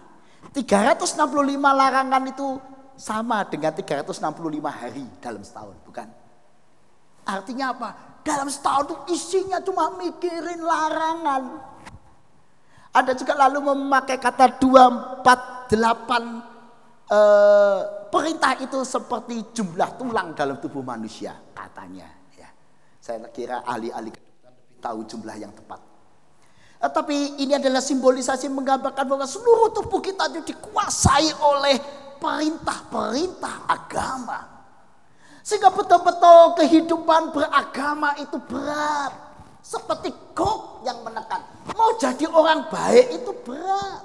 S4: 365 larangan itu sama dengan 365 hari dalam setahun, bukan? Artinya apa? Dalam setahun itu isinya cuma mikirin larangan. Ada juga lalu memakai kata 248 eh, perintah itu seperti jumlah tulang dalam tubuh manusia katanya. Ya. Saya kira ahli-ahli tahu jumlah yang tepat. Eh, tapi ini adalah simbolisasi menggambarkan bahwa seluruh tubuh kita itu dikuasai oleh perintah-perintah agama. Sehingga betul-betul kehidupan beragama itu berat. Seperti kok yang menekan. Mau jadi orang baik itu berat.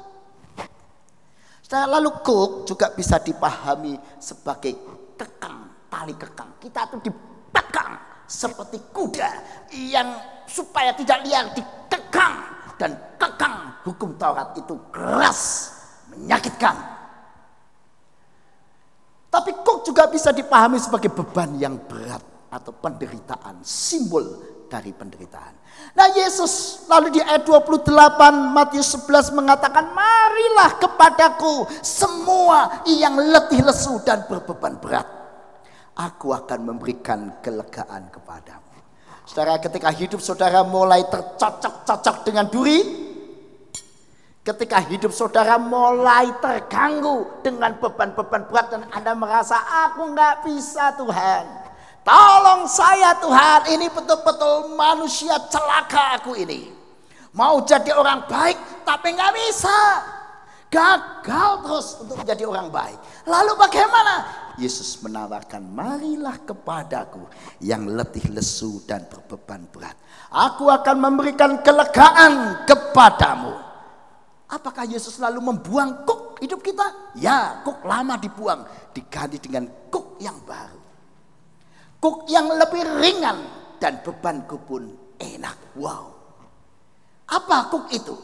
S4: Lalu kok juga bisa dipahami sebagai kekang, tali kekang. Kita itu dipekang seperti kuda yang supaya tidak liar dikekang dan kekang hukum Taurat itu keras, menyakitkan, tapi kok juga bisa dipahami sebagai beban yang berat atau penderitaan, simbol dari penderitaan. Nah Yesus lalu di ayat 28 Matius 11 mengatakan marilah kepadaku semua yang letih lesu dan berbeban berat. Aku akan memberikan kelegaan kepadamu. Saudara ketika hidup saudara mulai tercocok-cocok dengan duri, Ketika hidup saudara mulai terganggu dengan beban-beban berat dan Anda merasa aku nggak bisa Tuhan. Tolong saya Tuhan, ini betul-betul manusia celaka aku ini. Mau jadi orang baik tapi nggak bisa. Gagal terus untuk menjadi orang baik. Lalu bagaimana? Yesus menawarkan, marilah kepadaku yang letih lesu dan berbeban berat. Aku akan memberikan kelegaan kepadamu. Apakah Yesus selalu membuang kuk hidup kita? Ya, kuk lama dibuang, diganti dengan kuk yang baru. Kuk yang lebih ringan dan bebanku pun enak. Wow. Apa kuk itu?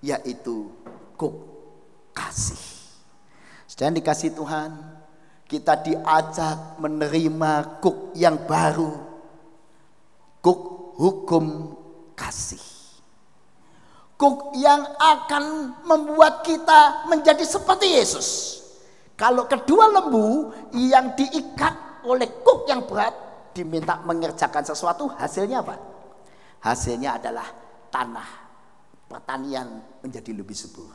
S4: yaitu kuk kasih. Sedang dikasih Tuhan, kita diajak menerima kuk yang baru. Kuk hukum kasih. Yang akan membuat kita menjadi seperti Yesus. Kalau kedua lembu yang diikat oleh kuk yang berat diminta mengerjakan sesuatu, hasilnya apa? Hasilnya adalah tanah pertanian menjadi lebih subur.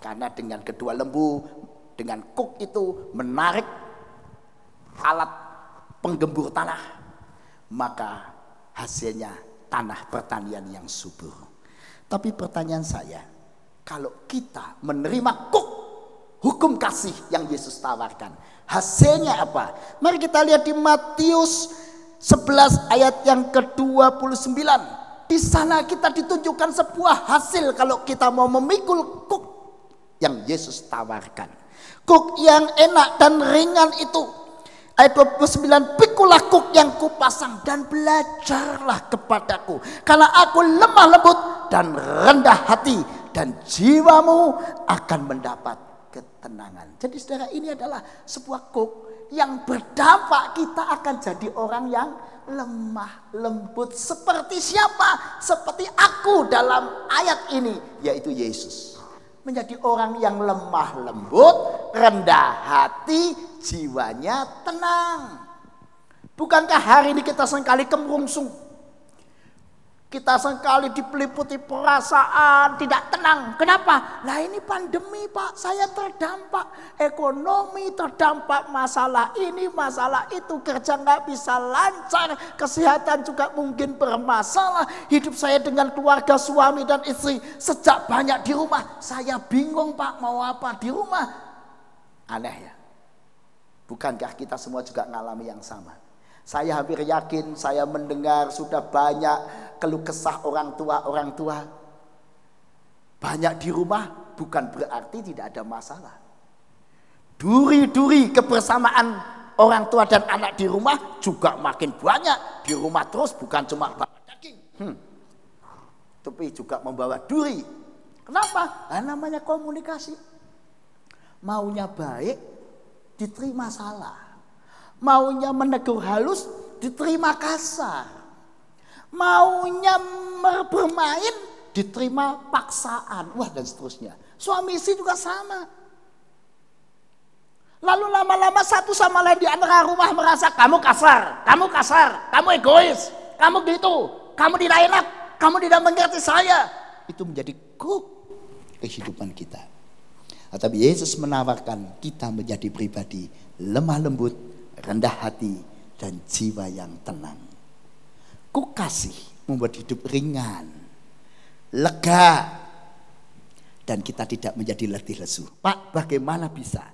S4: Karena dengan kedua lembu, dengan kuk itu menarik alat penggembur tanah, maka hasilnya tanah pertanian yang subur. Tapi pertanyaan saya, kalau kita menerima kuk hukum kasih yang Yesus tawarkan, hasilnya apa? Mari kita lihat di Matius 11 ayat yang ke-29. Di sana kita ditunjukkan sebuah hasil kalau kita mau memikul kuk yang Yesus tawarkan. Kuk yang enak dan ringan itu Ayat 29, pikulah kuk yang kupasang dan belajarlah kepadaku. Karena aku lemah lembut dan rendah hati dan jiwamu akan mendapat ketenangan. Jadi saudara ini adalah sebuah kuk yang berdampak kita akan jadi orang yang lemah lembut. Seperti siapa? Seperti aku dalam ayat ini yaitu Yesus menjadi orang yang lemah lembut, rendah hati, jiwanya tenang. Bukankah hari ini kita sekali kemurungsung? Kita sekali dipeliputi perasaan tidak tenang. Kenapa? Nah ini pandemi pak, saya terdampak. Ekonomi terdampak masalah ini, masalah itu. Kerja nggak bisa lancar, kesehatan juga mungkin bermasalah. Hidup saya dengan keluarga suami dan istri sejak banyak di rumah. Saya bingung pak mau apa di rumah. Aneh ya. Bukankah kita semua juga ngalami yang sama? Saya hampir yakin saya mendengar sudah banyak keluh kesah orang tua-orang tua. Banyak di rumah bukan berarti tidak ada masalah. Duri-duri kebersamaan orang tua dan anak di rumah juga makin banyak. Di rumah terus bukan cuma bawa daging. Hmm. Tapi juga membawa duri. Kenapa? Nah, namanya komunikasi. Maunya baik, diterima salah. Maunya menegur halus, diterima kasar. Maunya bermain, diterima paksaan. Wah dan seterusnya. Suami istri juga sama. Lalu lama-lama satu sama lain di antara rumah merasa kamu kasar, kamu kasar, kamu egois, kamu gitu, kamu tidak enak, kamu tidak mengerti saya. Itu menjadi kuk kehidupan kita. Tapi Yesus menawarkan kita menjadi pribadi lemah lembut, rendah hati, dan jiwa yang tenang. Ku kasih membuat hidup ringan, lega, dan kita tidak menjadi letih lesu. Pak, bagaimana bisa?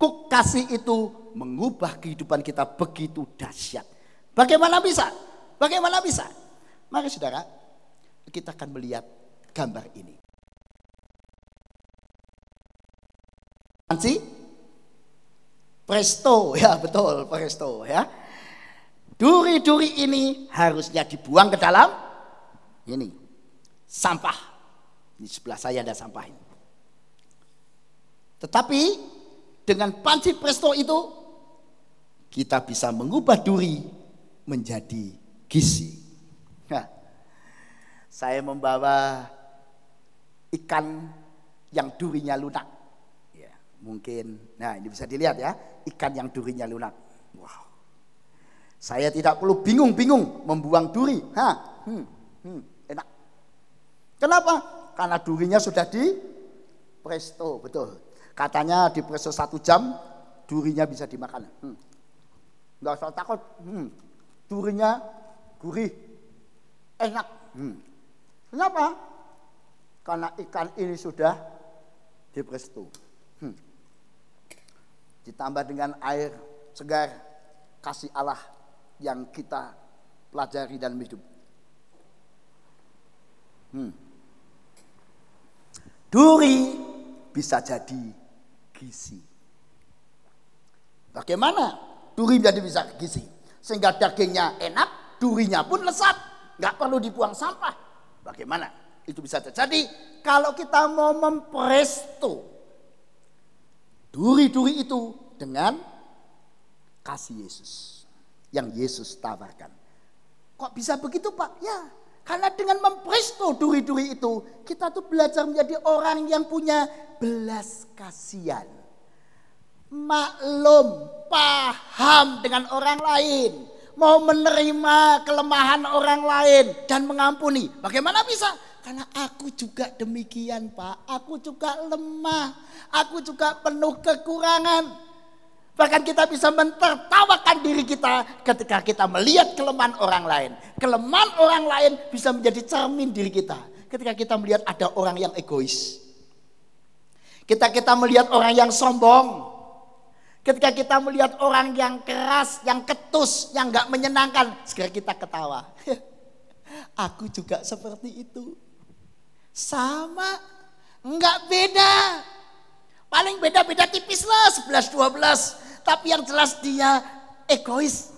S4: Ku kasih itu mengubah kehidupan kita begitu dahsyat. Bagaimana bisa? Bagaimana bisa? Mari saudara, kita akan melihat gambar ini. Nanti Presto, ya betul, presto ya. Duri-duri ini harusnya dibuang ke dalam ini sampah. Di sebelah saya ada sampah ini. Tetapi dengan panci presto itu kita bisa mengubah duri menjadi gizi. Nah, saya membawa ikan yang durinya lunak. Mungkin, nah ini bisa dilihat ya ikan yang durinya lunak. Wow. Saya tidak perlu bingung-bingung membuang duri. Ha, hmm, hmm, enak. Kenapa? Karena durinya sudah di presto, betul. Katanya di presto satu jam, durinya bisa dimakan. Hmm. Nggak usah takut. Hmm. Durinya gurih, enak. Hmm. Kenapa? Karena ikan ini sudah di presto. Ditambah dengan air segar kasih Allah yang kita pelajari dan hidup. Hmm. Duri bisa jadi gizi. Bagaimana duri menjadi bisa gizi? Sehingga dagingnya enak, durinya pun lezat, nggak perlu dibuang sampah. Bagaimana? itu bisa terjadi kalau kita mau mempresto duri-duri itu dengan kasih Yesus yang Yesus tawarkan. Kok bisa begitu Pak? Ya, karena dengan mempresto duri-duri itu, kita tuh belajar menjadi orang yang punya belas kasihan. Maklum, paham dengan orang lain. Mau menerima kelemahan orang lain dan mengampuni. Bagaimana bisa? Karena aku juga demikian Pak. Aku juga lemah. Aku juga penuh kekurangan. Bahkan kita bisa mentertawakan diri kita ketika kita melihat kelemahan orang lain. Kelemahan orang lain bisa menjadi cermin diri kita. Ketika kita melihat ada orang yang egois. Kita kita melihat orang yang sombong. Ketika kita melihat orang yang keras, yang ketus, yang gak menyenangkan. Segera kita ketawa. Aku juga seperti itu. Sama. Enggak beda. Paling beda-beda tipis lah 11 12 tapi yang jelas dia egois.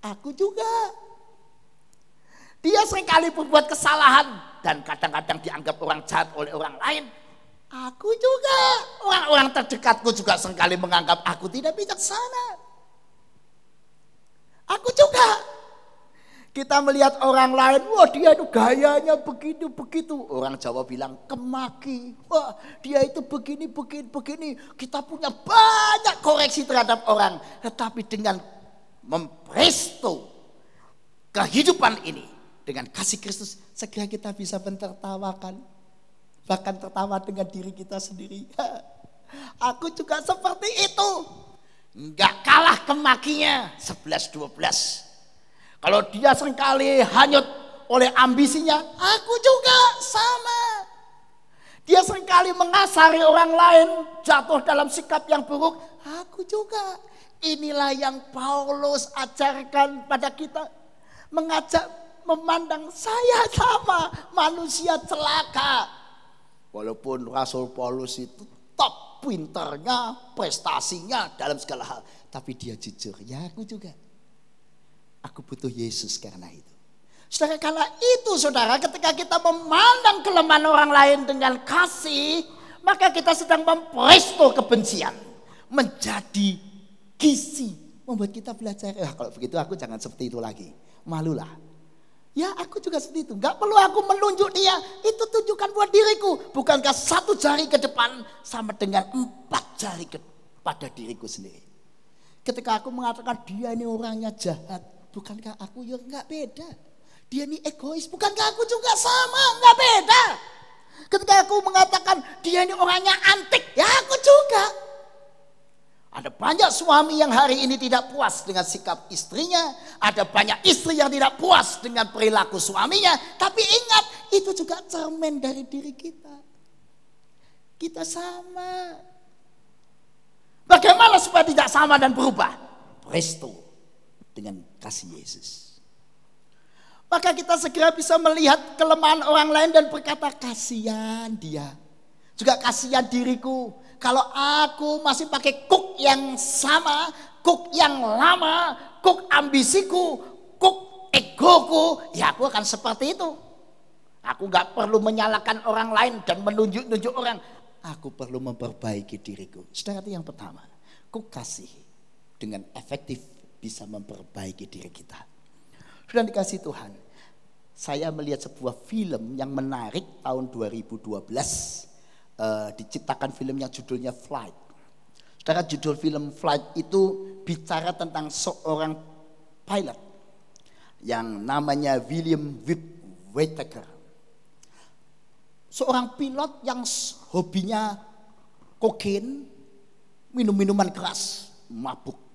S4: Aku juga. Dia sering kali berbuat kesalahan dan kadang-kadang dianggap orang jahat oleh orang lain. Aku juga. Orang-orang terdekatku juga sering kali menganggap aku tidak bijaksana. Aku juga. Kita melihat orang lain, wah dia itu gayanya begini begitu. Orang Jawa bilang kemaki. Wah dia itu begini begini begini. Kita punya banyak koreksi terhadap orang. Tetapi dengan mempresto kehidupan ini dengan kasih Kristus, segera kita bisa mentertawakan. Bahkan tertawa dengan diri kita sendiri. Aku juga seperti itu. Enggak kalah kemakinya. 11 12 kalau dia sering kali hanyut oleh ambisinya, aku juga sama. Dia sering kali mengasari orang lain, jatuh dalam sikap yang buruk, aku juga. Inilah yang Paulus ajarkan pada kita. Mengajak memandang saya sama manusia celaka. Walaupun Rasul Paulus itu top pinternya, prestasinya dalam segala hal. Tapi dia jujur, ya aku juga. Aku butuh Yesus karena itu. Saudara, karena itu saudara ketika kita memandang kelemahan orang lain dengan kasih, maka kita sedang mempresto kebencian. Menjadi gizi. Membuat kita belajar, eh, kalau begitu aku jangan seperti itu lagi. Malulah. Ya aku juga seperti itu. Gak perlu aku menunjuk dia. Itu tunjukkan buat diriku. Bukankah satu jari ke depan sama dengan empat jari ke, pada diriku sendiri. Ketika aku mengatakan dia ini orangnya jahat bukankah aku ya nggak beda? Dia ini egois, bukankah aku juga sama, nggak beda. Ketika aku mengatakan dia ini orangnya antik, ya aku juga. Ada banyak suami yang hari ini tidak puas dengan sikap istrinya. Ada banyak istri yang tidak puas dengan perilaku suaminya. Tapi ingat, itu juga cermin dari diri kita. Kita sama. Bagaimana supaya tidak sama dan berubah? Presto dengan kasih Yesus. Maka kita segera bisa melihat kelemahan orang lain dan berkata kasihan dia. Juga kasihan diriku. Kalau aku masih pakai kuk yang sama, kuk yang lama, kuk ambisiku, kuk egoku, ya aku akan seperti itu. Aku nggak perlu menyalahkan orang lain dan menunjuk-nunjuk orang. Aku perlu memperbaiki diriku. Itu yang pertama. Kuk kasih dengan efektif bisa memperbaiki diri kita. Sudah dikasih Tuhan. Saya melihat sebuah film yang menarik tahun 2012. Uh, eh, diciptakan film yang judulnya Flight. Saudara judul film Flight itu bicara tentang seorang pilot yang namanya William Whittaker. Seorang pilot yang hobinya kokain, minum-minuman keras, mabuk.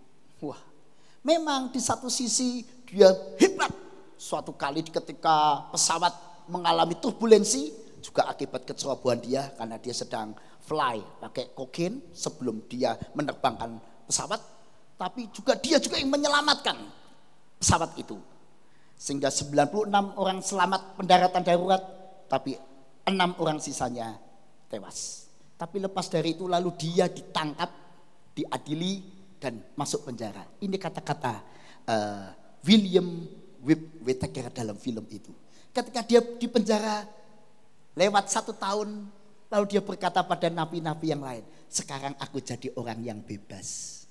S4: Memang di satu sisi dia hebat. Suatu kali ketika pesawat mengalami turbulensi juga akibat kecerobohan dia karena dia sedang fly pakai kokain sebelum dia menerbangkan pesawat. Tapi juga dia juga yang menyelamatkan pesawat itu. Sehingga 96 orang selamat pendaratan darurat, tapi enam orang sisanya tewas. Tapi lepas dari itu lalu dia ditangkap, diadili, dan masuk penjara. Ini kata-kata uh, William Whittaker dalam film itu. Ketika dia di penjara, Lewat satu tahun, lalu dia berkata pada nabi-nabi yang lain, sekarang aku jadi orang yang bebas.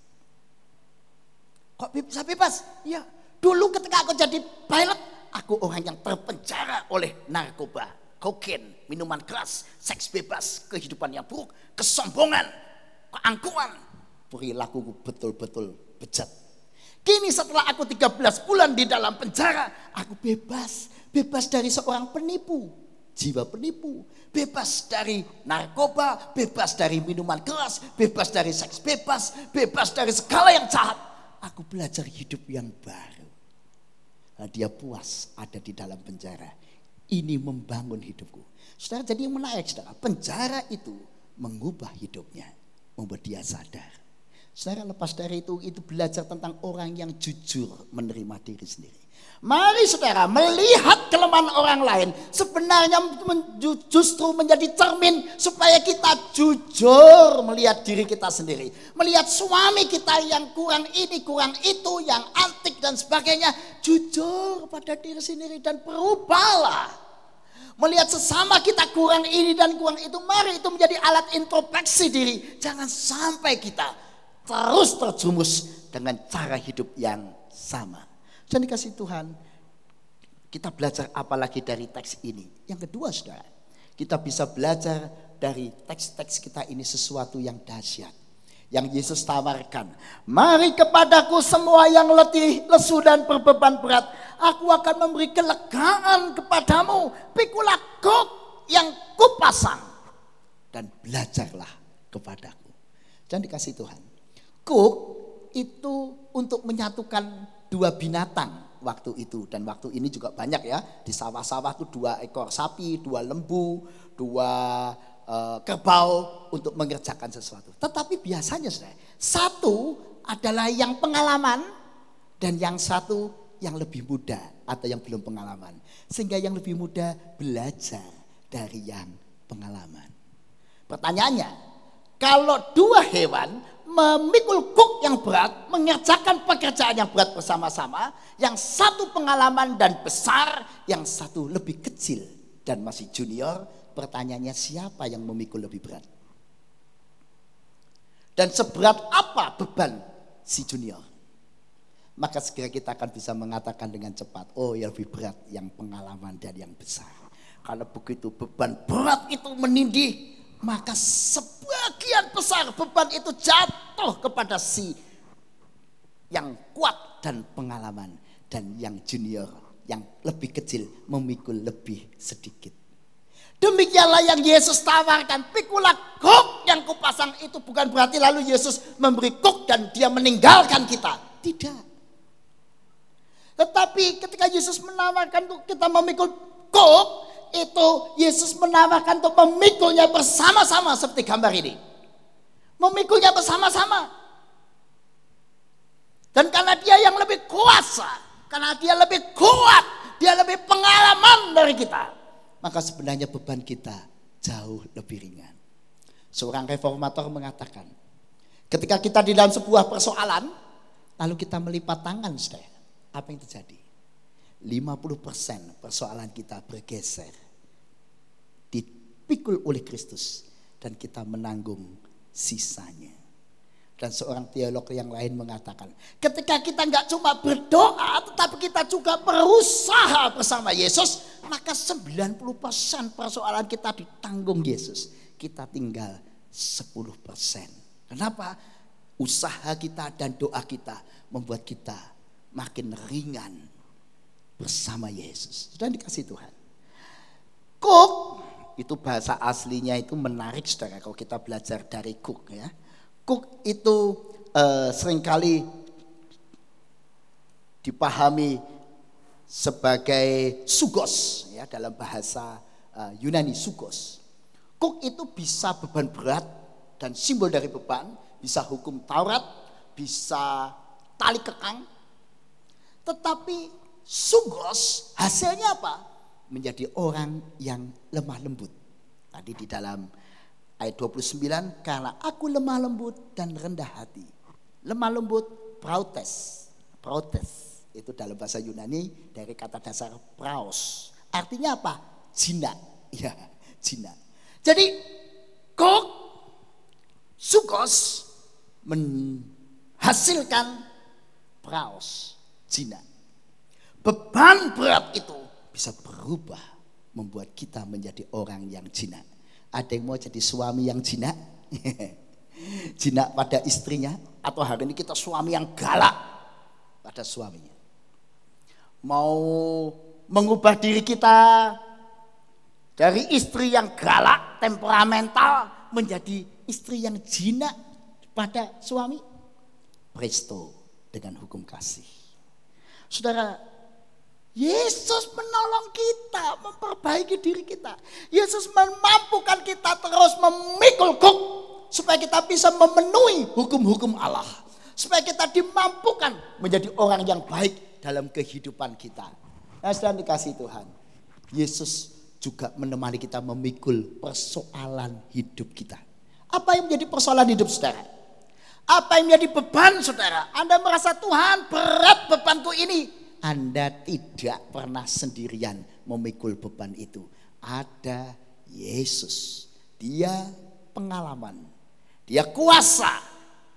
S4: Kok bisa bebas? Ya, dulu ketika aku jadi pilot, aku orang yang terpenjara oleh narkoba, kokain, minuman keras, seks bebas, kehidupan yang buruk, kesombongan, keangkuhan. Perilakuku betul-betul bejat. Kini setelah aku 13 bulan di dalam penjara, aku bebas. Bebas dari seorang penipu, jiwa penipu, bebas dari narkoba, bebas dari minuman keras, bebas dari seks bebas, bebas dari segala yang jahat. Aku belajar hidup yang baru. Nah, dia puas ada di dalam penjara. Ini membangun hidupku. Saudara, jadi yang menarik, saudara. Penjara itu mengubah hidupnya. Membuat dia sadar. Saudara lepas dari itu, itu belajar tentang orang yang jujur menerima diri sendiri. Mari saudara melihat kelemahan orang lain sebenarnya justru menjadi cermin supaya kita jujur melihat diri kita sendiri. Melihat suami kita yang kurang ini, kurang itu, yang antik dan sebagainya. Jujur pada diri sendiri dan berubahlah. Melihat sesama kita kurang ini dan kurang itu, mari itu menjadi alat introspeksi diri. Jangan sampai kita terus terjumus dengan cara hidup yang sama. Dan dikasih Tuhan, kita belajar apa lagi dari teks ini. Yang kedua saudara, kita bisa belajar dari teks-teks kita ini sesuatu yang dahsyat. Yang Yesus tawarkan. Mari kepadaku semua yang letih, lesu dan berbeban berat. Aku akan memberi kelegaan kepadamu. Pikulah kok yang kupasang. Dan belajarlah kepadaku. Dan dikasih Tuhan Cook itu untuk menyatukan dua binatang waktu itu dan waktu ini juga banyak ya di sawah-sawah itu dua ekor sapi, dua lembu, dua uh, kerbau untuk mengerjakan sesuatu. Tetapi biasanya saya satu adalah yang pengalaman dan yang satu yang lebih muda atau yang belum pengalaman. Sehingga yang lebih muda belajar dari yang pengalaman. Pertanyaannya, kalau dua hewan memikul kuk yang berat, mengerjakan pekerjaan yang berat bersama-sama, yang satu pengalaman dan besar, yang satu lebih kecil dan masih junior, pertanyaannya siapa yang memikul lebih berat? Dan seberat apa beban si junior? Maka segera kita akan bisa mengatakan dengan cepat, oh yang lebih berat yang pengalaman dan yang besar. Kalau begitu beban berat itu menindih, maka sebagian besar beban itu jatuh kepada si yang kuat dan pengalaman dan yang junior yang lebih kecil memikul lebih sedikit. Demikianlah yang Yesus tawarkan. Pikulah kok yang kupasang itu bukan berarti lalu Yesus memberi kok dan dia meninggalkan kita. Tidak. Tetapi ketika Yesus menawarkan untuk kita memikul kok, itu Yesus menawarkan untuk memikulnya bersama-sama seperti gambar ini. Memikulnya bersama-sama. Dan karena dia yang lebih kuasa, karena dia lebih kuat, dia lebih pengalaman dari kita, maka sebenarnya beban kita jauh lebih ringan. Seorang reformator mengatakan, ketika kita di dalam sebuah persoalan, lalu kita melipat tangan, saudara, apa yang terjadi? 50% persoalan kita bergeser. Dipikul oleh Kristus dan kita menanggung sisanya. Dan seorang teolog yang lain mengatakan, ketika kita nggak cuma berdoa, tetapi kita juga berusaha bersama Yesus, maka 90% persoalan kita ditanggung Yesus. Kita tinggal 10%. Kenapa? Usaha kita dan doa kita membuat kita makin ringan bersama Yesus. Sudah dikasih Tuhan. Cook itu bahasa aslinya itu menarik saudara kalau kita belajar dari Cook ya. Cook itu uh, sering kali dipahami sebagai sugos ya dalam bahasa uh, Yunani sugos. Cook itu bisa beban berat dan simbol dari beban, bisa hukum Taurat, bisa tali kekang. Tetapi Sugos hasilnya apa? Menjadi orang yang lemah lembut. Tadi di dalam ayat 29, karena aku lemah lembut dan rendah hati. Lemah lembut, protes. Protes, itu dalam bahasa Yunani dari kata dasar praos. Artinya apa? Jinak. Ya, jinak. Jadi kok sukos menghasilkan praos jinak. Beban berat itu bisa berubah membuat kita menjadi orang yang jinak. Ada yang mau jadi suami yang jinak? jinak pada istrinya atau hari ini kita suami yang galak pada suaminya. Mau mengubah diri kita dari istri yang galak, temperamental menjadi istri yang jinak pada suami. Presto dengan hukum kasih. Saudara, Yesus menolong kita, memperbaiki diri kita. Yesus memampukan kita terus memikul kuk supaya kita bisa memenuhi hukum-hukum Allah. Supaya kita dimampukan menjadi orang yang baik dalam kehidupan kita. Nah, sedang dikasih Tuhan. Yesus juga menemani kita memikul persoalan hidup kita. Apa yang menjadi persoalan hidup saudara? Apa yang menjadi beban saudara? Anda merasa Tuhan berat bebanku ini. Anda tidak pernah sendirian memikul beban itu. Ada Yesus. Dia pengalaman. Dia kuasa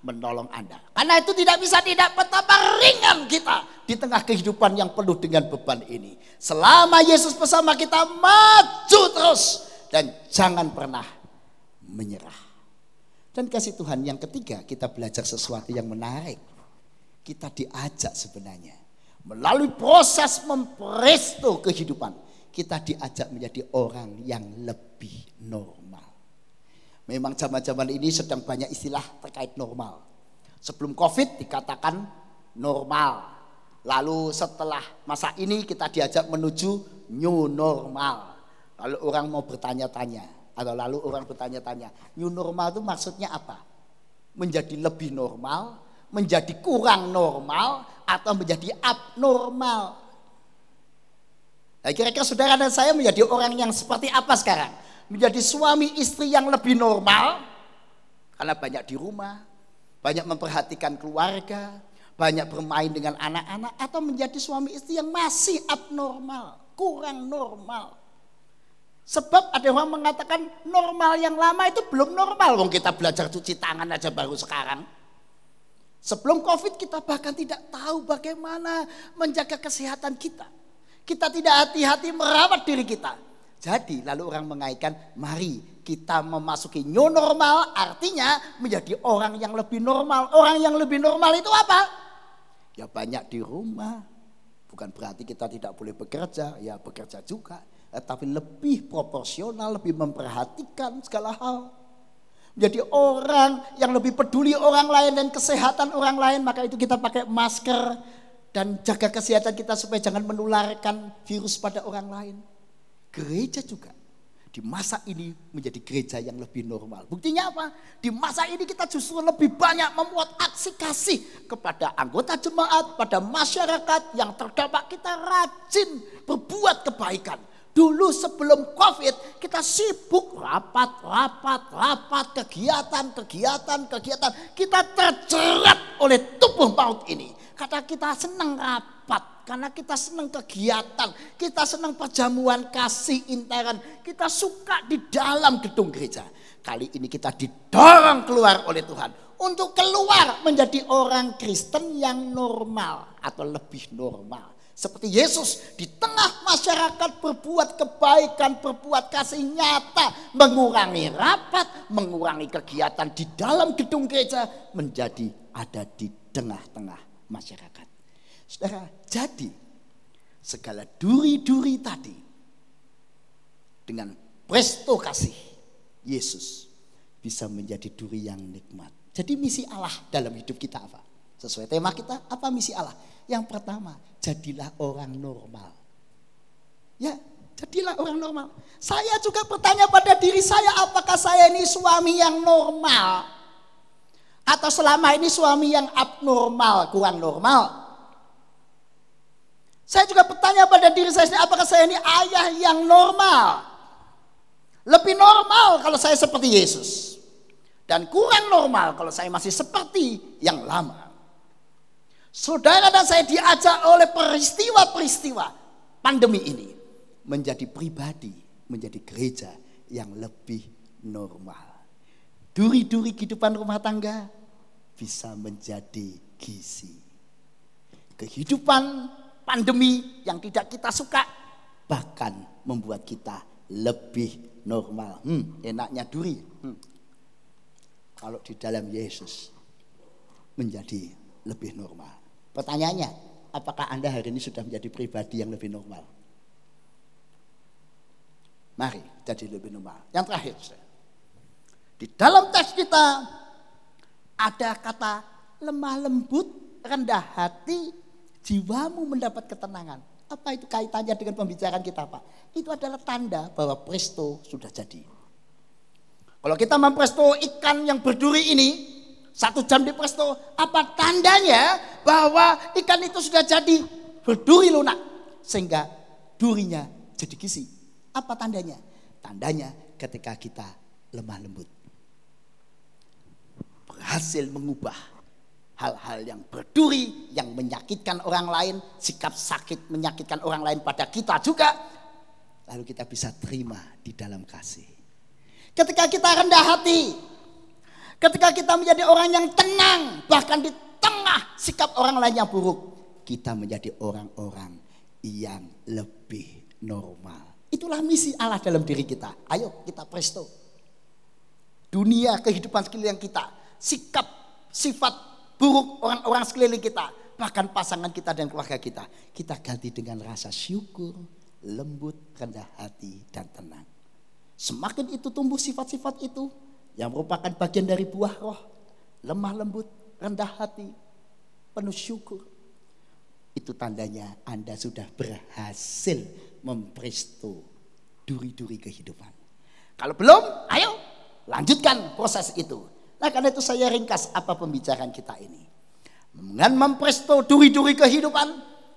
S4: menolong Anda. Karena itu tidak bisa tidak betapa ringan kita di tengah kehidupan yang penuh dengan beban ini. Selama Yesus bersama kita maju terus dan jangan pernah menyerah. Dan kasih Tuhan yang ketiga kita belajar sesuatu yang menarik. Kita diajak sebenarnya melalui proses mempresto kehidupan. Kita diajak menjadi orang yang lebih normal. Memang zaman-zaman ini sedang banyak istilah terkait normal. Sebelum COVID dikatakan normal. Lalu setelah masa ini kita diajak menuju new normal. Lalu orang mau bertanya-tanya, atau lalu orang bertanya-tanya, new normal itu maksudnya apa? Menjadi lebih normal, menjadi kurang normal, atau menjadi abnormal? Nah, kira-kira saudara dan saya menjadi orang yang seperti apa sekarang? Menjadi suami istri yang lebih normal, karena banyak di rumah, banyak memperhatikan keluarga, banyak bermain dengan anak-anak, atau menjadi suami istri yang masih abnormal, kurang normal. Sebab ada orang mengatakan normal yang lama itu belum normal. Wong kita belajar cuci tangan aja baru sekarang. Sebelum Covid kita bahkan tidak tahu bagaimana menjaga kesehatan kita. Kita tidak hati-hati merawat diri kita. Jadi lalu orang mengaitkan mari kita memasuki new normal artinya menjadi orang yang lebih normal. Orang yang lebih normal itu apa? Ya banyak di rumah. Bukan berarti kita tidak boleh bekerja, ya bekerja juga Eh, tapi lebih proporsional, lebih memperhatikan segala hal. Menjadi orang yang lebih peduli orang lain dan kesehatan orang lain, maka itu kita pakai masker dan jaga kesehatan kita supaya jangan menularkan virus pada orang lain. Gereja juga di masa ini menjadi gereja yang lebih normal. Buktinya apa? Di masa ini kita justru lebih banyak membuat aksi kasih kepada anggota jemaat, pada masyarakat yang terdampak. Kita rajin berbuat kebaikan Dulu sebelum COVID kita sibuk rapat, rapat, rapat, kegiatan, kegiatan, kegiatan. Kita terjerat oleh tubuh maut ini. Karena kita senang rapat, karena kita senang kegiatan, kita senang perjamuan kasih intern, kita suka di dalam gedung gereja. Kali ini kita didorong keluar oleh Tuhan untuk keluar menjadi orang Kristen yang normal atau lebih normal. Seperti Yesus di tengah masyarakat berbuat kebaikan, berbuat kasih nyata, mengurangi rapat, mengurangi kegiatan di dalam gedung gereja, menjadi ada di tengah-tengah masyarakat. Saudara, jadi segala duri-duri tadi dengan presto kasih Yesus bisa menjadi duri yang nikmat. Jadi misi Allah dalam hidup kita apa? Sesuai tema kita, apa misi Allah? Yang pertama, jadilah orang normal. Ya, jadilah orang normal. Saya juga bertanya pada diri saya, apakah saya ini suami yang normal? Atau selama ini suami yang abnormal, kurang normal? Saya juga bertanya pada diri saya sendiri, apakah saya ini ayah yang normal? Lebih normal kalau saya seperti Yesus. Dan kurang normal kalau saya masih seperti yang lama. Saudara dan saya diajak oleh peristiwa-peristiwa pandemi ini menjadi pribadi, menjadi gereja yang lebih normal. Duri-duri kehidupan rumah tangga bisa menjadi gizi. Kehidupan pandemi yang tidak kita suka bahkan membuat kita lebih normal. Hmm, enaknya duri. Hmm. Kalau di dalam Yesus menjadi lebih normal. Pertanyaannya, apakah Anda hari ini sudah menjadi pribadi yang lebih normal? Mari jadi lebih normal. Yang terakhir, di dalam teks kita ada kata lemah lembut, rendah hati, jiwamu mendapat ketenangan. Apa itu kaitannya dengan pembicaraan kita Pak? Itu adalah tanda bahwa presto sudah jadi. Kalau kita mempresto ikan yang berduri ini, satu jam di presto, apa tandanya bahwa ikan itu sudah jadi berduri lunak. Sehingga durinya jadi gizi. Apa tandanya? Tandanya ketika kita lemah lembut. Berhasil mengubah hal-hal yang berduri, yang menyakitkan orang lain, sikap sakit menyakitkan orang lain pada kita juga, lalu kita bisa terima di dalam kasih. Ketika kita rendah hati, ketika kita menjadi orang yang tenang, bahkan di tengah sikap orang lain yang buruk, kita menjadi orang-orang yang lebih normal. Itulah misi Allah dalam diri kita. Ayo kita presto. Dunia kehidupan sekeliling kita, sikap, sifat buruk orang-orang sekeliling kita, bahkan pasangan kita dan keluarga kita, kita ganti dengan rasa syukur, lembut, rendah hati, dan tenang. Semakin itu tumbuh sifat-sifat itu yang merupakan bagian dari buah roh, lemah lembut, rendah hati, penuh syukur. Itu tandanya Anda sudah berhasil mempresto duri-duri kehidupan. Kalau belum, ayo lanjutkan proses itu. Nah karena itu saya ringkas apa pembicaraan kita ini. Dengan mempresto duri-duri kehidupan,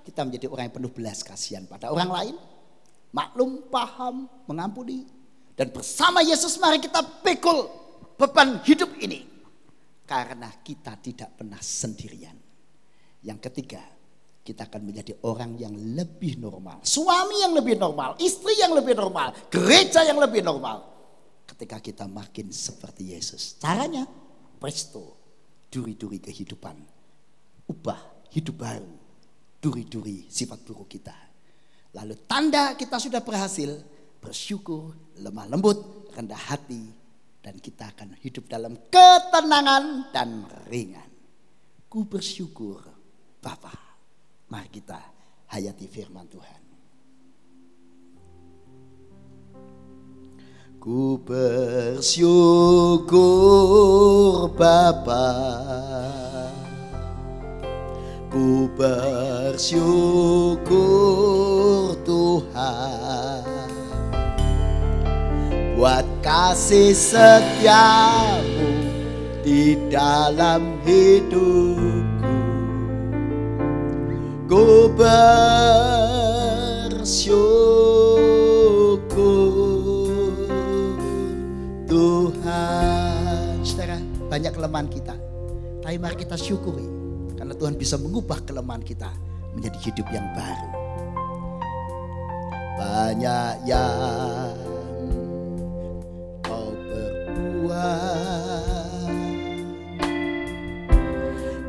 S4: kita menjadi orang yang penuh belas kasihan pada orang lain. Maklum, paham, mengampuni. Dan bersama Yesus mari kita pikul beban hidup ini. Karena kita tidak pernah sendirian. Yang ketiga, kita akan menjadi orang yang lebih normal. Suami yang lebih normal, istri yang lebih normal, gereja yang lebih normal ketika kita makin seperti Yesus. Caranya presto, duri-duri kehidupan. Ubah hidup baru, duri-duri sifat buruk kita. Lalu tanda kita sudah berhasil, bersyukur, lemah lembut, rendah hati, dan kita akan hidup dalam ketenangan dan ringan. Ku bersyukur Bapa. Mari kita hayati firman Tuhan. Ku bersyukur Bapa Ku bersyukur Tuhan Buat kasih setiamu di dalam hidupku Ku bersyukur Tuhan. Saudara, banyak kelemahan kita. Tapi mari kita syukuri. Karena Tuhan bisa mengubah kelemahan kita menjadi hidup yang baru. Banyak yang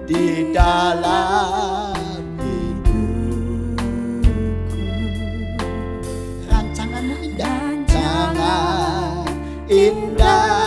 S4: di dalam hidupku. Rancanganmu indah. Rancangan indahmu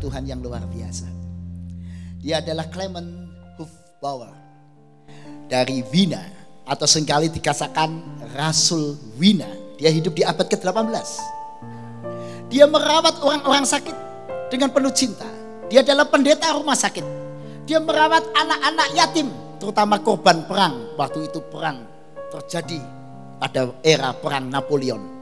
S4: Tuhan yang luar biasa. Dia adalah Clement Hufbauer dari Wina atau sering kali dikatakan Rasul Wina. Dia hidup di abad ke-18. Dia merawat orang-orang sakit dengan penuh cinta. Dia adalah pendeta rumah sakit. Dia merawat anak-anak yatim, terutama korban perang. Waktu itu perang terjadi pada era perang Napoleon.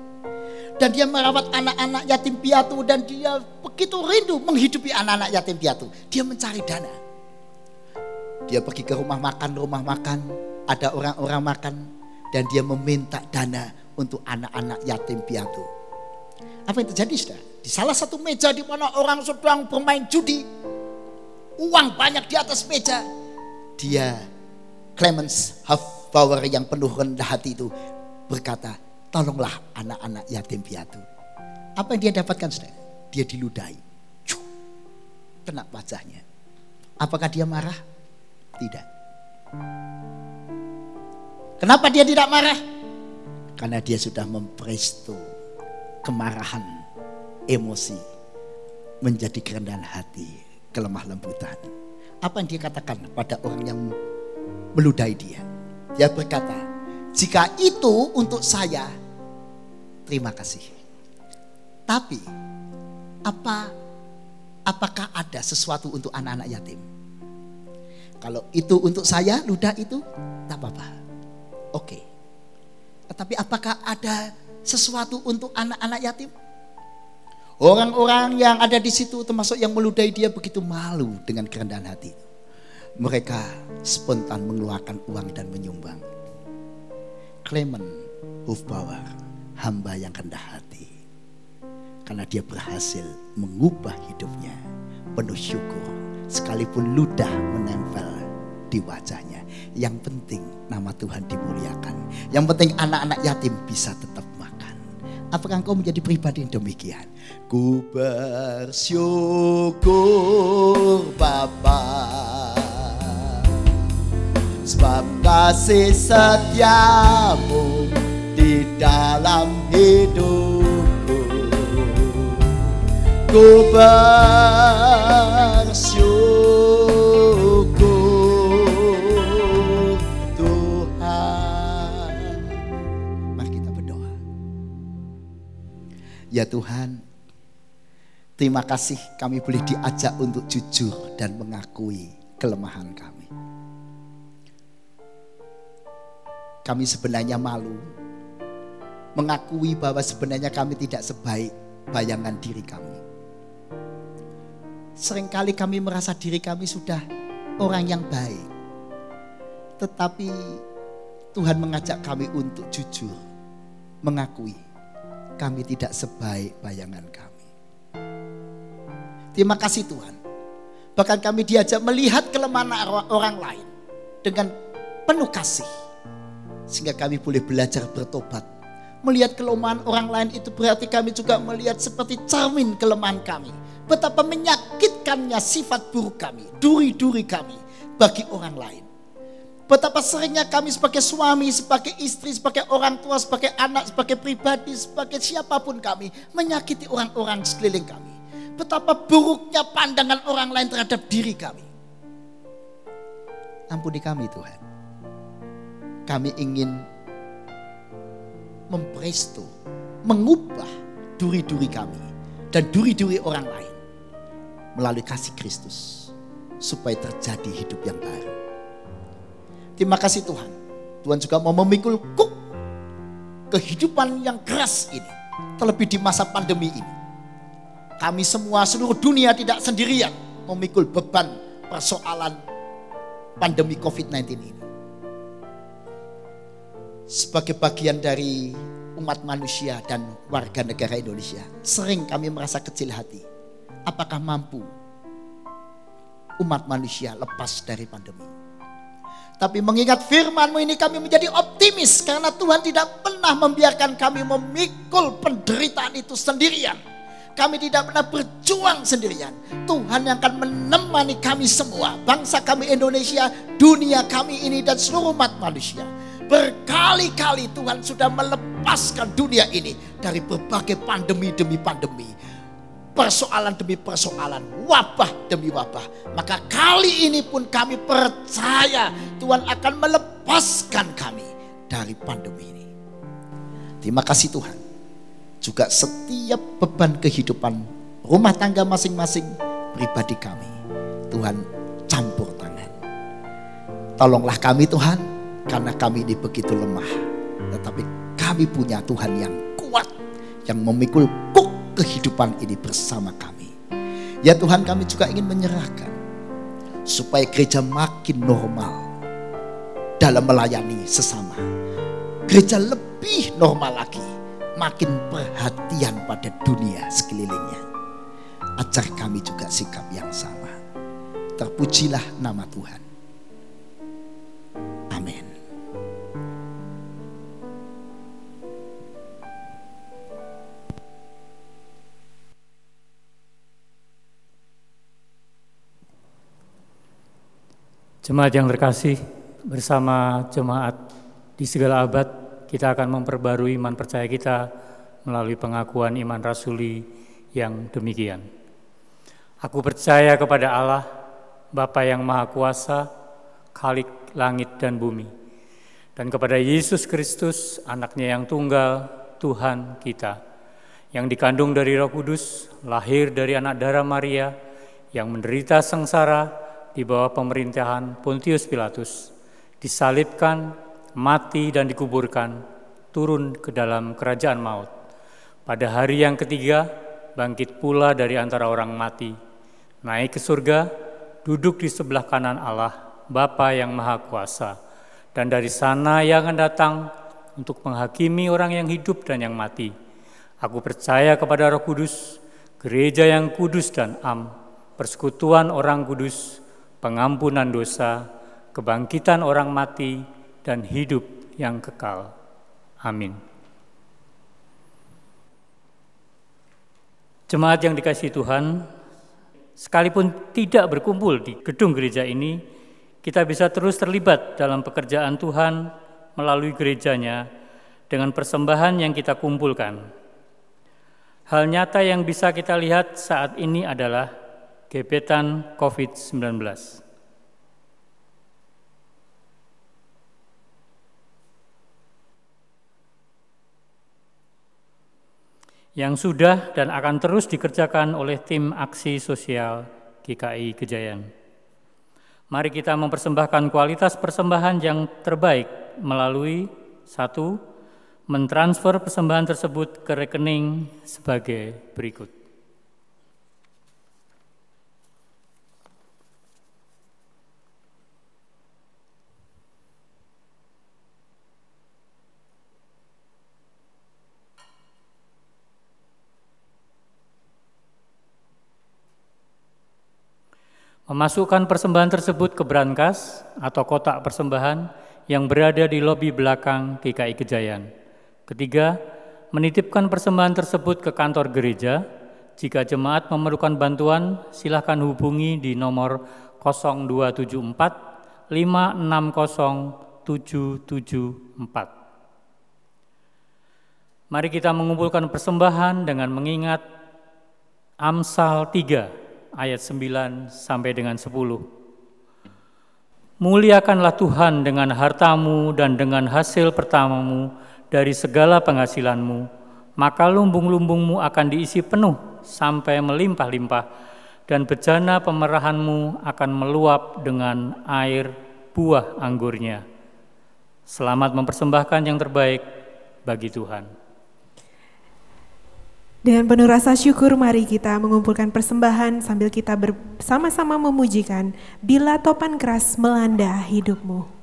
S4: Dan dia merawat anak-anak yatim piatu dan dia begitu rindu menghidupi anak-anak yatim piatu. Dia mencari dana. Dia pergi ke rumah makan, rumah makan, ada orang-orang makan dan dia meminta dana untuk anak-anak yatim piatu. Apa yang terjadi sudah? Di salah satu meja di mana orang sedang bermain judi, uang banyak di atas meja. Dia Clemens Hofbauer yang penuh rendah hati itu berkata, tolonglah anak-anak yatim piatu. Apa yang dia dapatkan sudah? Dia diludahi. Kena wajahnya. Apakah dia marah? Tidak. Kenapa dia tidak marah? Karena dia sudah mempresto kemarahan, emosi menjadi kerendahan hati, kelemah lembutan. Apa yang dia katakan pada orang yang meludahi dia? Dia berkata, jika itu untuk saya, terima kasih. Tapi apa apakah ada sesuatu untuk anak-anak yatim? Kalau itu untuk saya, ludah itu tak apa-apa. Oke. Tetapi apakah ada sesuatu untuk anak-anak yatim? Orang-orang yang ada di situ termasuk yang meludahi dia begitu malu dengan kerendahan hati. Mereka spontan mengeluarkan uang dan menyumbang. Clement Hofbauer, hamba yang rendah hati. Karena dia berhasil mengubah hidupnya penuh syukur sekalipun ludah menempel di wajahnya. Yang penting nama Tuhan dimuliakan. Yang penting anak-anak yatim bisa tetap makan. Apakah engkau menjadi pribadi yang demikian? Ku bersyukur Bapa Sebab kasih setiamu di dalam hidupku. Ku bersyukur Tuhan. Mari kita berdoa. Ya Tuhan Terima kasih kami boleh diajak untuk jujur dan mengakui kelemahan kami. Kami sebenarnya malu mengakui bahwa sebenarnya kami tidak sebaik bayangan diri kami. Seringkali kami merasa diri kami sudah orang yang baik. Tetapi Tuhan mengajak kami untuk jujur mengakui kami tidak sebaik bayangan kami. Terima kasih Tuhan. Bahkan kami diajak melihat kelemahan orang lain dengan penuh kasih. Sehingga kami boleh belajar bertobat. Melihat kelemahan orang lain itu berarti kami juga melihat seperti cermin kelemahan kami. Betapa menyakitkannya sifat buruk kami, duri-duri kami bagi orang lain. Betapa seringnya kami sebagai suami, sebagai istri, sebagai orang tua, sebagai anak, sebagai pribadi, sebagai siapa pun kami menyakiti orang-orang sekeliling kami betapa buruknya pandangan orang lain terhadap diri kami. Ampuni kami Tuhan. Kami ingin mempresto, mengubah duri-duri kami dan duri-duri orang lain melalui kasih Kristus supaya terjadi hidup yang baru. Terima kasih Tuhan. Tuhan juga mau memikul kuk kehidupan yang keras ini. Terlebih di masa pandemi ini kami semua seluruh dunia tidak sendirian memikul beban persoalan pandemi COVID-19 ini. Sebagai bagian dari umat manusia dan warga negara Indonesia, sering kami merasa kecil hati. Apakah mampu umat manusia lepas dari pandemi? Tapi mengingat firmanmu ini kami menjadi optimis karena Tuhan tidak pernah membiarkan kami memikul penderitaan itu sendirian kami tidak pernah berjuang sendirian. Tuhan yang akan menemani kami semua. Bangsa kami Indonesia, dunia kami ini dan seluruh umat manusia. Berkali-kali Tuhan sudah melepaskan dunia ini dari berbagai pandemi demi pandemi. persoalan demi persoalan, wabah demi wabah. Maka kali ini pun kami percaya Tuhan akan melepaskan kami dari pandemi ini. Terima kasih Tuhan. Juga setiap beban kehidupan rumah tangga masing-masing pribadi kami. Tuhan campur tangan. Tolonglah kami Tuhan, karena kami ini begitu lemah. Tetapi kami punya Tuhan yang kuat, yang memikul kuk kehidupan ini bersama kami. Ya Tuhan kami juga ingin menyerahkan supaya gereja makin normal dalam melayani sesama. Gereja lebih normal lagi, makin perhatian pada dunia sekelilingnya. Ajar kami juga sikap yang sama. Terpujilah nama Tuhan.
S2: Jemaat yang terkasih, bersama jemaat di segala abad, kita akan memperbarui iman percaya kita melalui pengakuan iman rasuli yang demikian. Aku percaya kepada Allah, Bapa yang Maha Kuasa, Khalik langit dan bumi, dan kepada Yesus Kristus, anaknya yang tunggal, Tuhan kita, yang dikandung dari roh kudus, lahir dari anak darah Maria, yang menderita sengsara, di bawah pemerintahan Pontius Pilatus, disalibkan, mati dan dikuburkan, turun ke dalam kerajaan maut. Pada hari yang ketiga, bangkit pula dari antara orang mati, naik ke surga, duduk di sebelah kanan Allah, Bapa yang Maha Kuasa, dan dari sana yang akan datang untuk menghakimi orang yang hidup dan yang mati. Aku percaya kepada Roh Kudus, gereja yang kudus dan am, persekutuan orang kudus, pengampunan dosa, kebangkitan orang mati, dan hidup yang kekal. Amin. Jemaat yang dikasih Tuhan, sekalipun tidak berkumpul di gedung gereja ini, kita bisa terus terlibat dalam pekerjaan Tuhan melalui gerejanya dengan persembahan yang kita kumpulkan. Hal nyata yang bisa kita lihat saat ini adalah gebetan COVID-19. Yang sudah dan akan terus dikerjakan oleh tim aksi sosial GKI Kejayan. Mari kita mempersembahkan kualitas persembahan yang terbaik melalui satu, mentransfer persembahan tersebut ke rekening sebagai berikut. Memasukkan persembahan tersebut ke brankas atau kotak persembahan yang berada di lobi belakang GKI Kejayan. Ketiga, menitipkan persembahan tersebut ke kantor gereja. Jika jemaat memerlukan bantuan, silakan hubungi di nomor 0274 560 774. Mari kita mengumpulkan persembahan dengan mengingat Amsal 3 ayat 9 sampai dengan 10. Muliakanlah Tuhan dengan hartamu dan dengan hasil pertamamu dari segala penghasilanmu, maka lumbung-lumbungmu akan diisi penuh sampai melimpah-limpah, dan bejana pemerahanmu akan meluap dengan air buah anggurnya. Selamat mempersembahkan yang terbaik bagi Tuhan.
S3: Dengan penuh rasa syukur mari kita mengumpulkan persembahan sambil kita bersama-sama memujikan bila topan keras melanda hidupmu.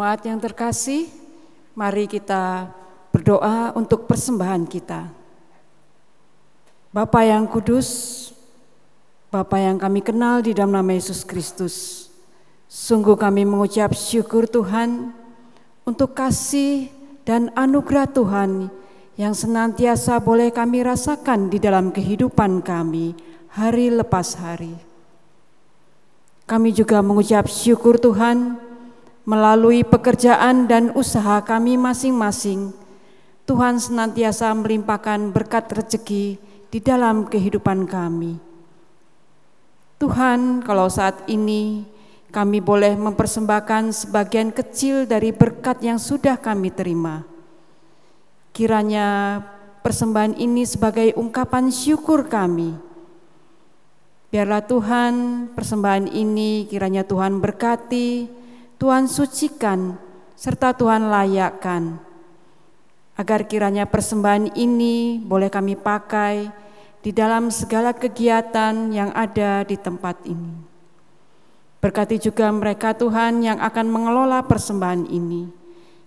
S7: Jemaat yang terkasih, mari kita berdoa untuk persembahan kita. Bapa yang kudus, Bapa yang kami kenal di dalam nama Yesus Kristus, sungguh kami mengucap syukur Tuhan untuk kasih dan anugerah Tuhan yang senantiasa boleh kami rasakan di dalam kehidupan kami hari lepas hari. Kami juga mengucap syukur Tuhan Melalui pekerjaan dan usaha kami masing-masing, Tuhan senantiasa melimpahkan berkat rezeki di dalam kehidupan kami. Tuhan, kalau saat ini kami boleh mempersembahkan sebagian kecil dari berkat yang sudah kami terima. Kiranya persembahan ini sebagai ungkapan syukur kami. Biarlah Tuhan persembahan ini kiranya Tuhan berkati, Tuhan sucikan, serta Tuhan layakkan. Agar kiranya persembahan ini boleh kami pakai di dalam segala kegiatan yang ada di tempat ini. Berkati juga mereka Tuhan yang akan mengelola persembahan ini.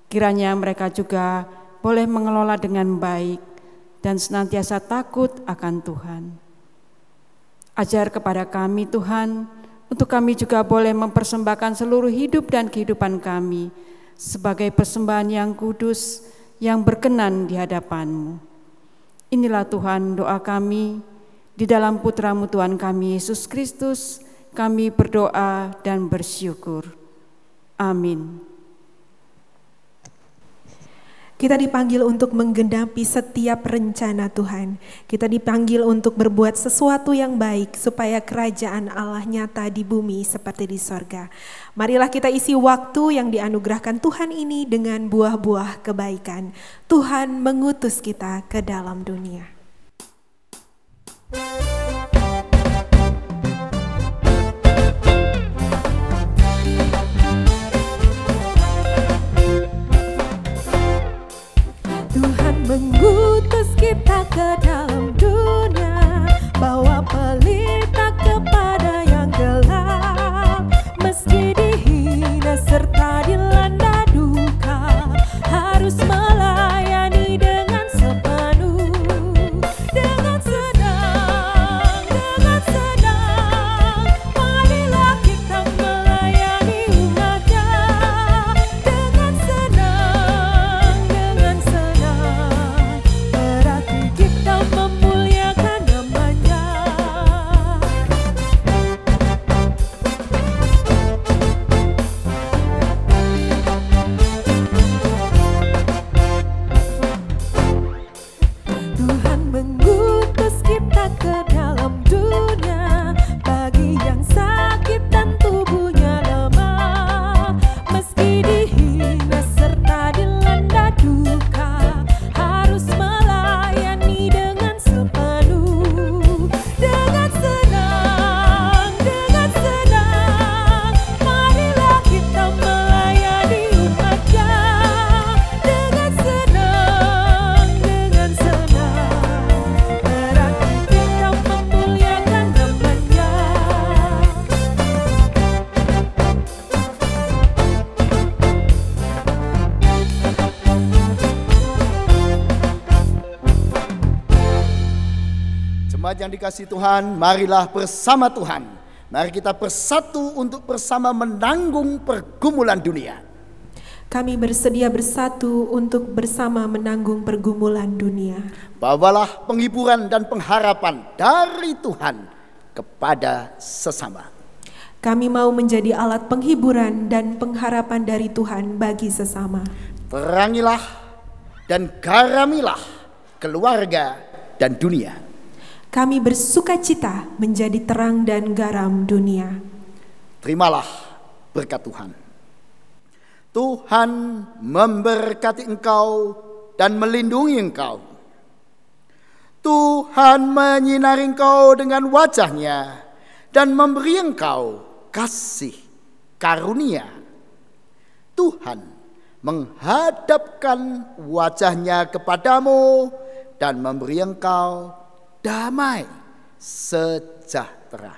S7: Kiranya mereka juga boleh mengelola dengan baik dan senantiasa takut akan Tuhan. Ajar kepada kami Tuhan, untuk kami juga boleh mempersembahkan seluruh hidup dan kehidupan kami sebagai persembahan yang kudus yang berkenan di hadapan-Mu. Inilah Tuhan doa kami, di dalam putramu Tuhan kami Yesus Kristus, kami berdoa dan bersyukur. Amin.
S3: Kita dipanggil untuk menggenapi setiap rencana Tuhan. Kita dipanggil untuk berbuat sesuatu yang baik supaya kerajaan Allah nyata di bumi seperti di sorga. Marilah kita isi waktu yang dianugerahkan Tuhan ini dengan buah-buah kebaikan. Tuhan mengutus kita ke dalam dunia.
S1: Mengutus kita ke dalam dunia bawa pelita
S4: yang dikasih Tuhan, marilah bersama Tuhan. Mari kita bersatu untuk bersama menanggung pergumulan dunia.
S3: Kami bersedia bersatu untuk bersama menanggung pergumulan dunia.
S4: Bawalah penghiburan dan pengharapan dari Tuhan kepada sesama.
S3: Kami mau menjadi alat penghiburan dan pengharapan dari Tuhan bagi sesama.
S4: Terangilah dan garamilah keluarga dan dunia.
S3: Kami bersuka cita menjadi terang dan garam dunia.
S4: Terimalah berkat Tuhan. Tuhan memberkati engkau dan melindungi engkau. Tuhan menyinari engkau dengan wajahnya dan memberi engkau kasih karunia. Tuhan menghadapkan wajahnya kepadamu dan memberi engkau damai sejahtera.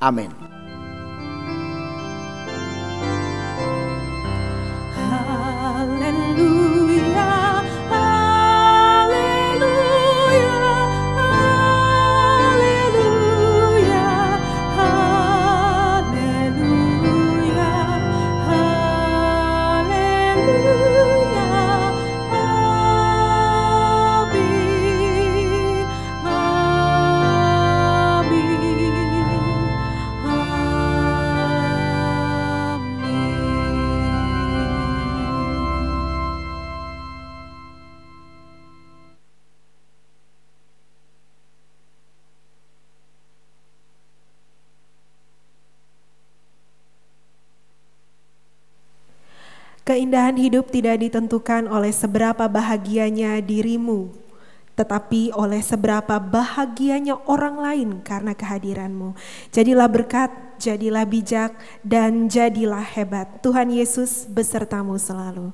S4: Amin.
S3: Keindahan hidup tidak ditentukan oleh seberapa bahagianya dirimu, tetapi oleh seberapa bahagianya orang lain karena kehadiranmu. Jadilah berkat, jadilah bijak, dan jadilah hebat. Tuhan Yesus besertamu selalu.